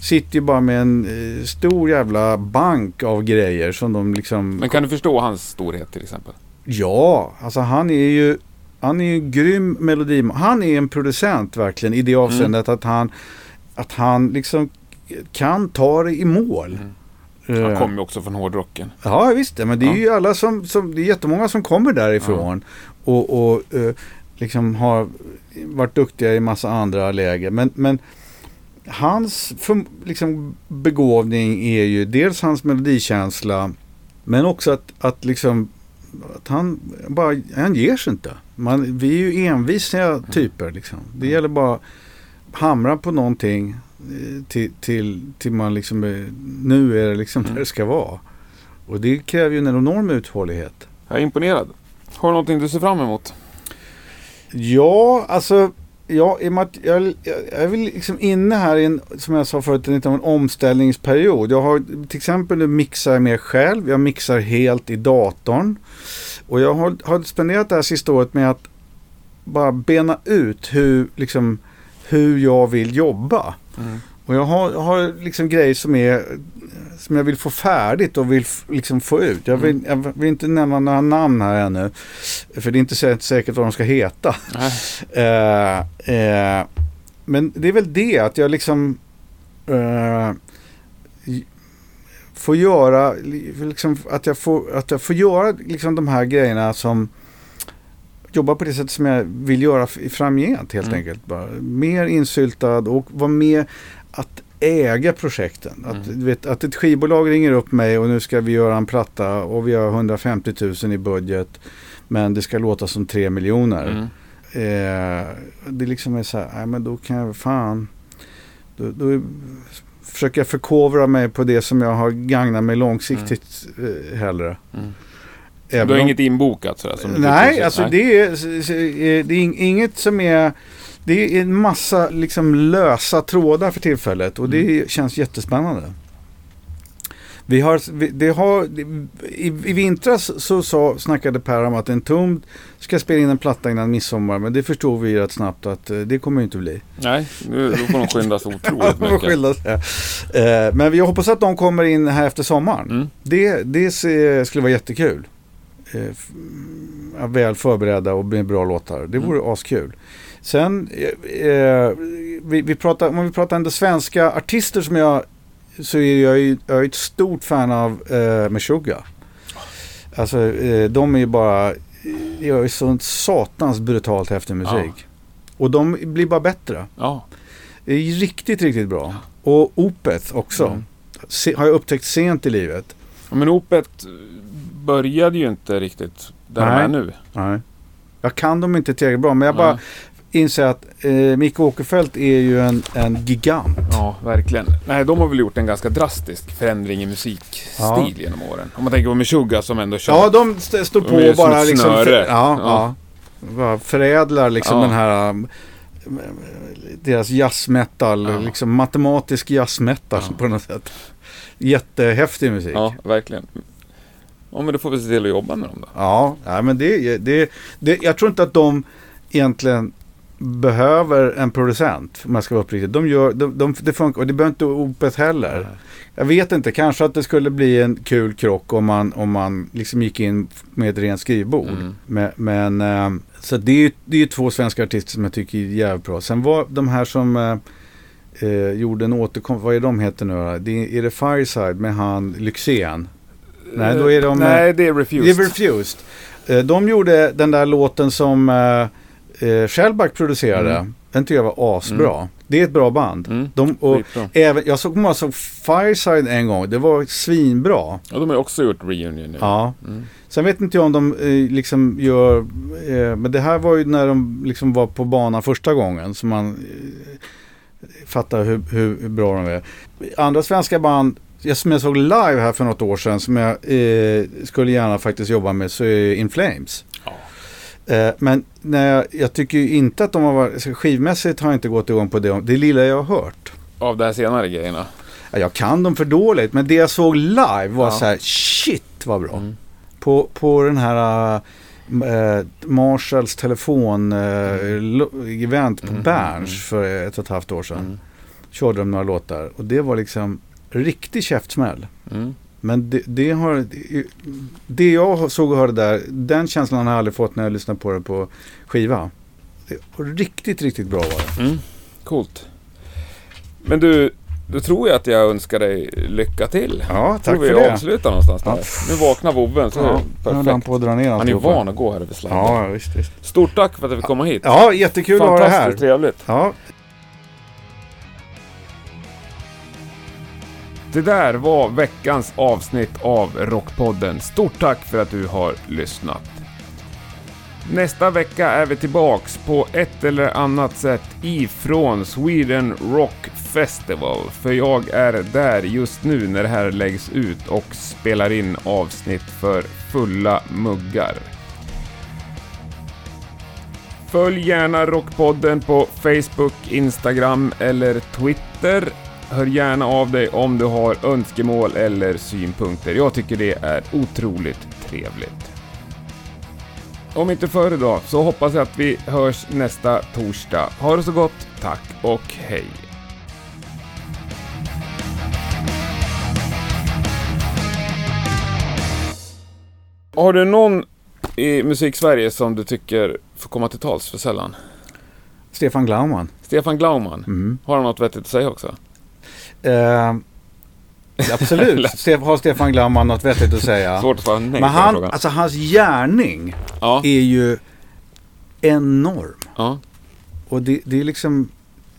[SPEAKER 1] sitter ju bara med en eh, stor jävla bank av grejer som de liksom...
[SPEAKER 2] Men kan du förstå hans storhet till exempel?
[SPEAKER 1] Ja, alltså han är ju han är ju en grym melodi. Han är en producent verkligen i det
[SPEAKER 2] Mm.
[SPEAKER 1] avseendet att han att han liksom kan ta det i mål.
[SPEAKER 2] Han kommer ju också från hårdrocken.
[SPEAKER 1] Ja visst, men det är
[SPEAKER 2] Ja.
[SPEAKER 1] ju alla som, som, det är jättemånga som kommer därifrån och, och eh, liksom har varit duktiga i massa andra läger. Men, men hans för, liksom, begåvning är ju dels hans melodikänsla men också att, att liksom att han bara, han ger sig inte. Man, vi är ju envisa typer liksom. Det gäller bara att hamra på någonting till, till, till man liksom, nu är det liksom
[SPEAKER 2] Mm.
[SPEAKER 1] där det ska vara. Och det kräver ju en enorm uthållighet.
[SPEAKER 2] Jag är imponerad. Har du någonting du ser fram emot?
[SPEAKER 1] Ja, alltså Ja, i och med att jag, jag, jag är väl liksom inne här i en, som jag sa förut, en, en omställningsperiod. Jag har till exempel nu mixar jag mer själv. Jag mixar helt i datorn. Och jag har, har spenderat det här sista året med att bara bena ut hur, liksom, hur jag vill jobba. Och jag har, jag har liksom grejer som, är, som jag vill få färdigt och vill liksom få ut. Jag vill, jag vill inte nämna några namn här ännu. För det är inte sä- säkert vad de ska heta. Eh, eh, men det är väl det att jag liksom i- får göra, li- liksom, att, jag får, att jag får göra liksom de här grejerna som jobba på det sätt som jag vill göra framgent helt
[SPEAKER 2] Mm.
[SPEAKER 1] enkelt. Bara. Mer insyltad och vara med att äga projekten. Att,
[SPEAKER 2] Mm.
[SPEAKER 1] vet, att ett skivbolag ringer upp mig och nu ska vi göra en platta och vi har 150 000 i budget. Men det ska låta som 3 miljoner.
[SPEAKER 2] Mm.
[SPEAKER 1] Eh, det liksom är så här, nej men då kan jag fan. Då, då försöker jag förkovra mig på det som jag har gagnat mig långsiktigt eh, hellre.
[SPEAKER 2] Mm.
[SPEAKER 1] Även
[SPEAKER 2] Du har
[SPEAKER 1] om-
[SPEAKER 2] inget inbokat sådär? Som
[SPEAKER 1] Nej, alltså
[SPEAKER 2] Nej.
[SPEAKER 1] det är, det är ing- inget som är... Det är en massa liksom lösa trådar för tillfället och
[SPEAKER 2] Mm.
[SPEAKER 1] det känns jättespännande. Vi har, det har, i, I vintras så sa, snackade Per om att en tum ska spela in en platta innan midsommar. Men det förstod vi rätt snabbt att eh, det kommer ju inte bli.
[SPEAKER 2] Nej, nu, då får de skynda sig otroligt mycket.
[SPEAKER 1] skilja sig. Eh, Men vi hoppas att de kommer in här efter sommaren.
[SPEAKER 2] Mm.
[SPEAKER 1] Det, det skulle vara jättekul. Eh, f- ja, väl förberedda och med bra låtar. Det vore askul. Sen, eh, eh, vi, vi pratar, om vi pratar ändå svenska artister som jag, så är jag, ju, jag är ett stort fan av eh, Meshuggah. Alltså, eh, de är ju bara, gör ju sånt satans brutalt häftig musik. Och de blir bara bättre.
[SPEAKER 2] Ja.
[SPEAKER 1] Det är riktigt, riktigt bra. Och Opeth också.
[SPEAKER 2] Mm.
[SPEAKER 1] Se, har jag upptäckt sent i livet.
[SPEAKER 2] Ja, Men Opet började ju inte riktigt där de
[SPEAKER 1] Nej.
[SPEAKER 2] är nu.
[SPEAKER 1] Nej. Jag kan dem inte tillräckligt bra, men jag bara
[SPEAKER 2] Nej.
[SPEAKER 1] inser att eh, Micke Åkerfeldt är ju en, en gigant.
[SPEAKER 2] Ja, verkligen. Nej, de har väl gjort en ganska drastisk förändring i musikstil
[SPEAKER 1] Ja.
[SPEAKER 2] genom åren. Om man tänker på Meshuggah som ändå kör.
[SPEAKER 1] Ja, de st- står
[SPEAKER 2] De
[SPEAKER 1] på och bara liksom...
[SPEAKER 2] snöre.
[SPEAKER 1] ja, ja.
[SPEAKER 2] Ja.
[SPEAKER 1] Bara förädlar liksom den här... um, deras jazzmetal,
[SPEAKER 2] Ja.
[SPEAKER 1] liksom matematisk jazzmetal
[SPEAKER 2] Ja.
[SPEAKER 1] på något sätt. Jättehäftig musik.
[SPEAKER 2] Ja, verkligen. Ja, men då får vi se till att jobba med dem då.
[SPEAKER 1] Ja, nej, men det, det, det, jag tror inte att de egentligen behöver en producent, om jag ska vara uppriktig. De gör, de, de, det funkar, och det behöver inte Opeth heller. Jag vet inte, kanske att det skulle bli en kul krock om man, om man liksom gick in med ett rent skrivbord.
[SPEAKER 2] Mm.
[SPEAKER 1] Men, men eh, så det är ju det är två svenska artister som jag tycker är jävligt bra. Sen var de här som eh, eh, gjorde en återkomst, vad är de heter nu då? Det är, är det Fireside med han Lyxzén? Nej, då är de...
[SPEAKER 2] Nej, det är Refused.
[SPEAKER 1] Det är Refused. Eh, De gjorde den där låten som eh, eh, Shellback producerade.
[SPEAKER 2] Mm.
[SPEAKER 1] Den tycker jag var asbra. Det är ett bra band.
[SPEAKER 2] Mm.
[SPEAKER 1] De, och även, jag såg, jag såg Fireside en gång. Det var svinbra.
[SPEAKER 2] Ja, de har också gjort reunion nu.
[SPEAKER 1] Ja.
[SPEAKER 2] Mm.
[SPEAKER 1] Sen vet inte jag om de eh, liksom gör... Eh, men det här var ju när de liksom var på banan första gången. Så man eh, fattar hur, hur, hur bra de är. Andra svenska band jag, som jag såg live här för något år sedan som jag eh, skulle gärna faktiskt jobba med så är In Flames.
[SPEAKER 2] Ja.
[SPEAKER 1] Eh, men när jag, jag tycker ju inte att de har varit, skivmässigt har jag inte gått igång på det. Det lilla jag har hört.
[SPEAKER 2] Av de här senare grejerna.
[SPEAKER 1] Ja, Jag kan dem för dåligt men det jag såg live var
[SPEAKER 2] Ja.
[SPEAKER 1] så här shit vad bra.
[SPEAKER 2] Mm.
[SPEAKER 1] På, på den här äh, Marshalls telefon-event på
[SPEAKER 2] Mm,
[SPEAKER 1] Berns
[SPEAKER 2] mm.
[SPEAKER 1] för ett och ett halvt år sedan.
[SPEAKER 2] Mm.
[SPEAKER 1] Körde de några låtar och det var liksom riktig käftsmäll.
[SPEAKER 2] Mm.
[SPEAKER 1] Men det, det har, det, jag såg och hörde där, den känslan har jag aldrig fått när jag lyssnade på det på skiva. Riktigt, riktigt bra var det.
[SPEAKER 2] Mm. Coolt. Men du, då tror jag att jag önskar dig lycka till.
[SPEAKER 1] Ja,
[SPEAKER 2] Tror
[SPEAKER 1] tack
[SPEAKER 2] vi
[SPEAKER 1] för det.
[SPEAKER 2] avslutar någonstans där.
[SPEAKER 1] Ja.
[SPEAKER 2] Nu vaknar vovven, så
[SPEAKER 1] Ja,
[SPEAKER 2] är
[SPEAKER 1] nu han
[SPEAKER 2] perfekt.
[SPEAKER 1] på att dra ner
[SPEAKER 2] Han är ju van att gå här över sladden.
[SPEAKER 1] Ja, visst, visst.
[SPEAKER 2] Stort tack för att du fick komma hit.
[SPEAKER 1] Ja, jättekul att ha det här.
[SPEAKER 2] Fantastiskt trevligt.
[SPEAKER 1] Ja,
[SPEAKER 2] Det där var veckans avsnitt av Rockpodden. Stort tack för att du har lyssnat. Nästa vecka är vi tillbaks på ett eller annat sätt ifrån Sweden Rock Festival. För jag är där just nu när det här läggs ut och spelar in avsnitt för fulla muggar. Följ gärna Rockpodden på Facebook, Instagram eller Twitter. Hör gärna av dig om du har önskemål eller synpunkter. Jag tycker det är otroligt trevligt. Om inte förr då, så hoppas jag att vi hörs nästa torsdag. Ha det så gott, tack och hej! Har du någon i Musik-Sverige som du tycker får komma till tals för sällan?
[SPEAKER 1] Stefan Glaumann.
[SPEAKER 2] Stefan Glaumann,
[SPEAKER 1] Mm.
[SPEAKER 2] har han något vettigt att säga också?
[SPEAKER 1] Eh, absolut. Har Stefan Glaumann något vettigt att säga?
[SPEAKER 2] Svårt att svara nej
[SPEAKER 1] Men han, alltså hans gärning
[SPEAKER 2] Ja,
[SPEAKER 1] är ju enorm.
[SPEAKER 2] ja.
[SPEAKER 1] Och det, det är liksom,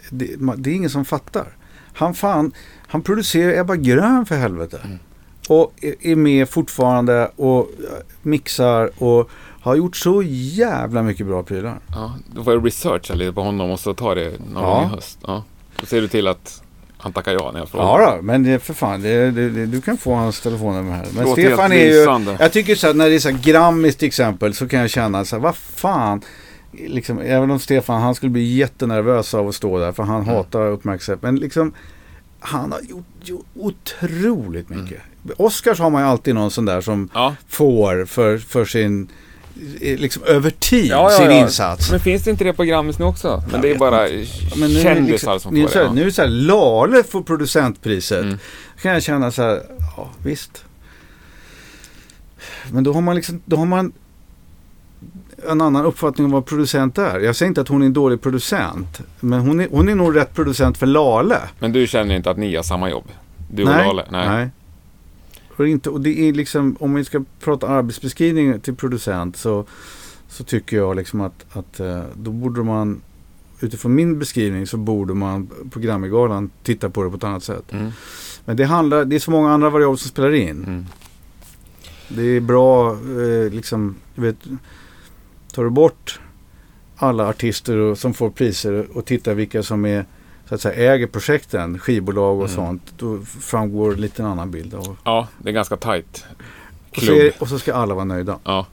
[SPEAKER 1] det, det är ingen som fattar. Han fan, han producerar Ebba Grön för helvete.
[SPEAKER 2] Mm.
[SPEAKER 1] Och är, är med fortfarande och eh, mixar och har gjort så jävla mycket bra prylar.
[SPEAKER 2] ja. Då får jag researcha lite på honom och så tar det någon
[SPEAKER 1] Ja.
[SPEAKER 2] gång i höst. Ja. Då ser du till att han tackar ja när jag frågar.
[SPEAKER 1] Ja då, men det, för fan, det, det, du kan få hans telefonnummer här. Men
[SPEAKER 2] Låter
[SPEAKER 1] Stefan är ju, jag tycker så här, när det är så här Grammis till exempel så kan jag känna så här, vad fan. Liksom, även om Stefan, han skulle bli jättenervös av att stå där för han
[SPEAKER 2] Mm.
[SPEAKER 1] hatar uppmärksamhet. Men liksom, han har gjort, gjort otroligt
[SPEAKER 2] Mm.
[SPEAKER 1] mycket. Oscars har man ju alltid någon sån där som
[SPEAKER 2] Ja.
[SPEAKER 1] får för, för sin, liksom över tid,
[SPEAKER 2] Ja, ja,
[SPEAKER 1] sin
[SPEAKER 2] ja.
[SPEAKER 1] insats.
[SPEAKER 2] Men finns det inte det på Grammis nu också? Men det är bara
[SPEAKER 1] Men nu
[SPEAKER 2] kändisar
[SPEAKER 1] liksom,
[SPEAKER 2] som får
[SPEAKER 1] det här, nu är det så här, Lale får producentpriset.
[SPEAKER 2] Mm.
[SPEAKER 1] kan jag känna så här, ja visst. Men då har man liksom, då har man en annan uppfattning om vad producent är. Jag säger inte att hon är en dålig producent. Men hon är, hon är nog rätt producent för Lale.
[SPEAKER 2] Men du känner inte att ni har samma jobb? Du och
[SPEAKER 1] nej,
[SPEAKER 2] Lale?
[SPEAKER 1] nej. Och, inte, och det är liksom, om vi ska prata arbetsbeskrivning till producent så, så tycker jag liksom att, att eh, då borde man utifrån min beskrivning så borde man på Grammygalan titta på det på ett annat sätt.
[SPEAKER 2] Mm.
[SPEAKER 1] Men det handlar, det är så många andra variabler som spelar in.
[SPEAKER 2] Mm.
[SPEAKER 1] Det är bra, eh, liksom, vet, tar du bort alla artister och, som får priser och tittar vilka som är, så att säga, äger projekten, skivbolag och
[SPEAKER 2] Mm.
[SPEAKER 1] sånt, då framgår lite en annan bild. Och,
[SPEAKER 2] Ja, det är ganska tajt
[SPEAKER 1] och, så är, och så ska alla vara nöjda.
[SPEAKER 2] Ja,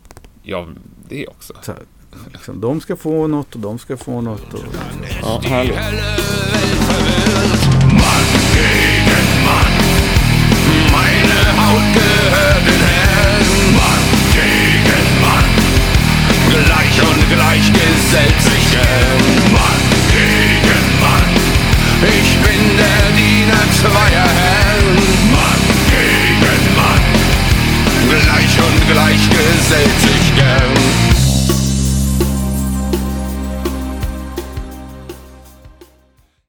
[SPEAKER 2] ja det också.
[SPEAKER 1] Så här, liksom, de ska få något och de ska få något. Och,
[SPEAKER 2] Ja, härligt.
[SPEAKER 3] helle Welt verwirrt. Mann gegen Ich bin der Diener zweier Herren. Mann gegen Mann. Gleich und gleich gesellt sich gern.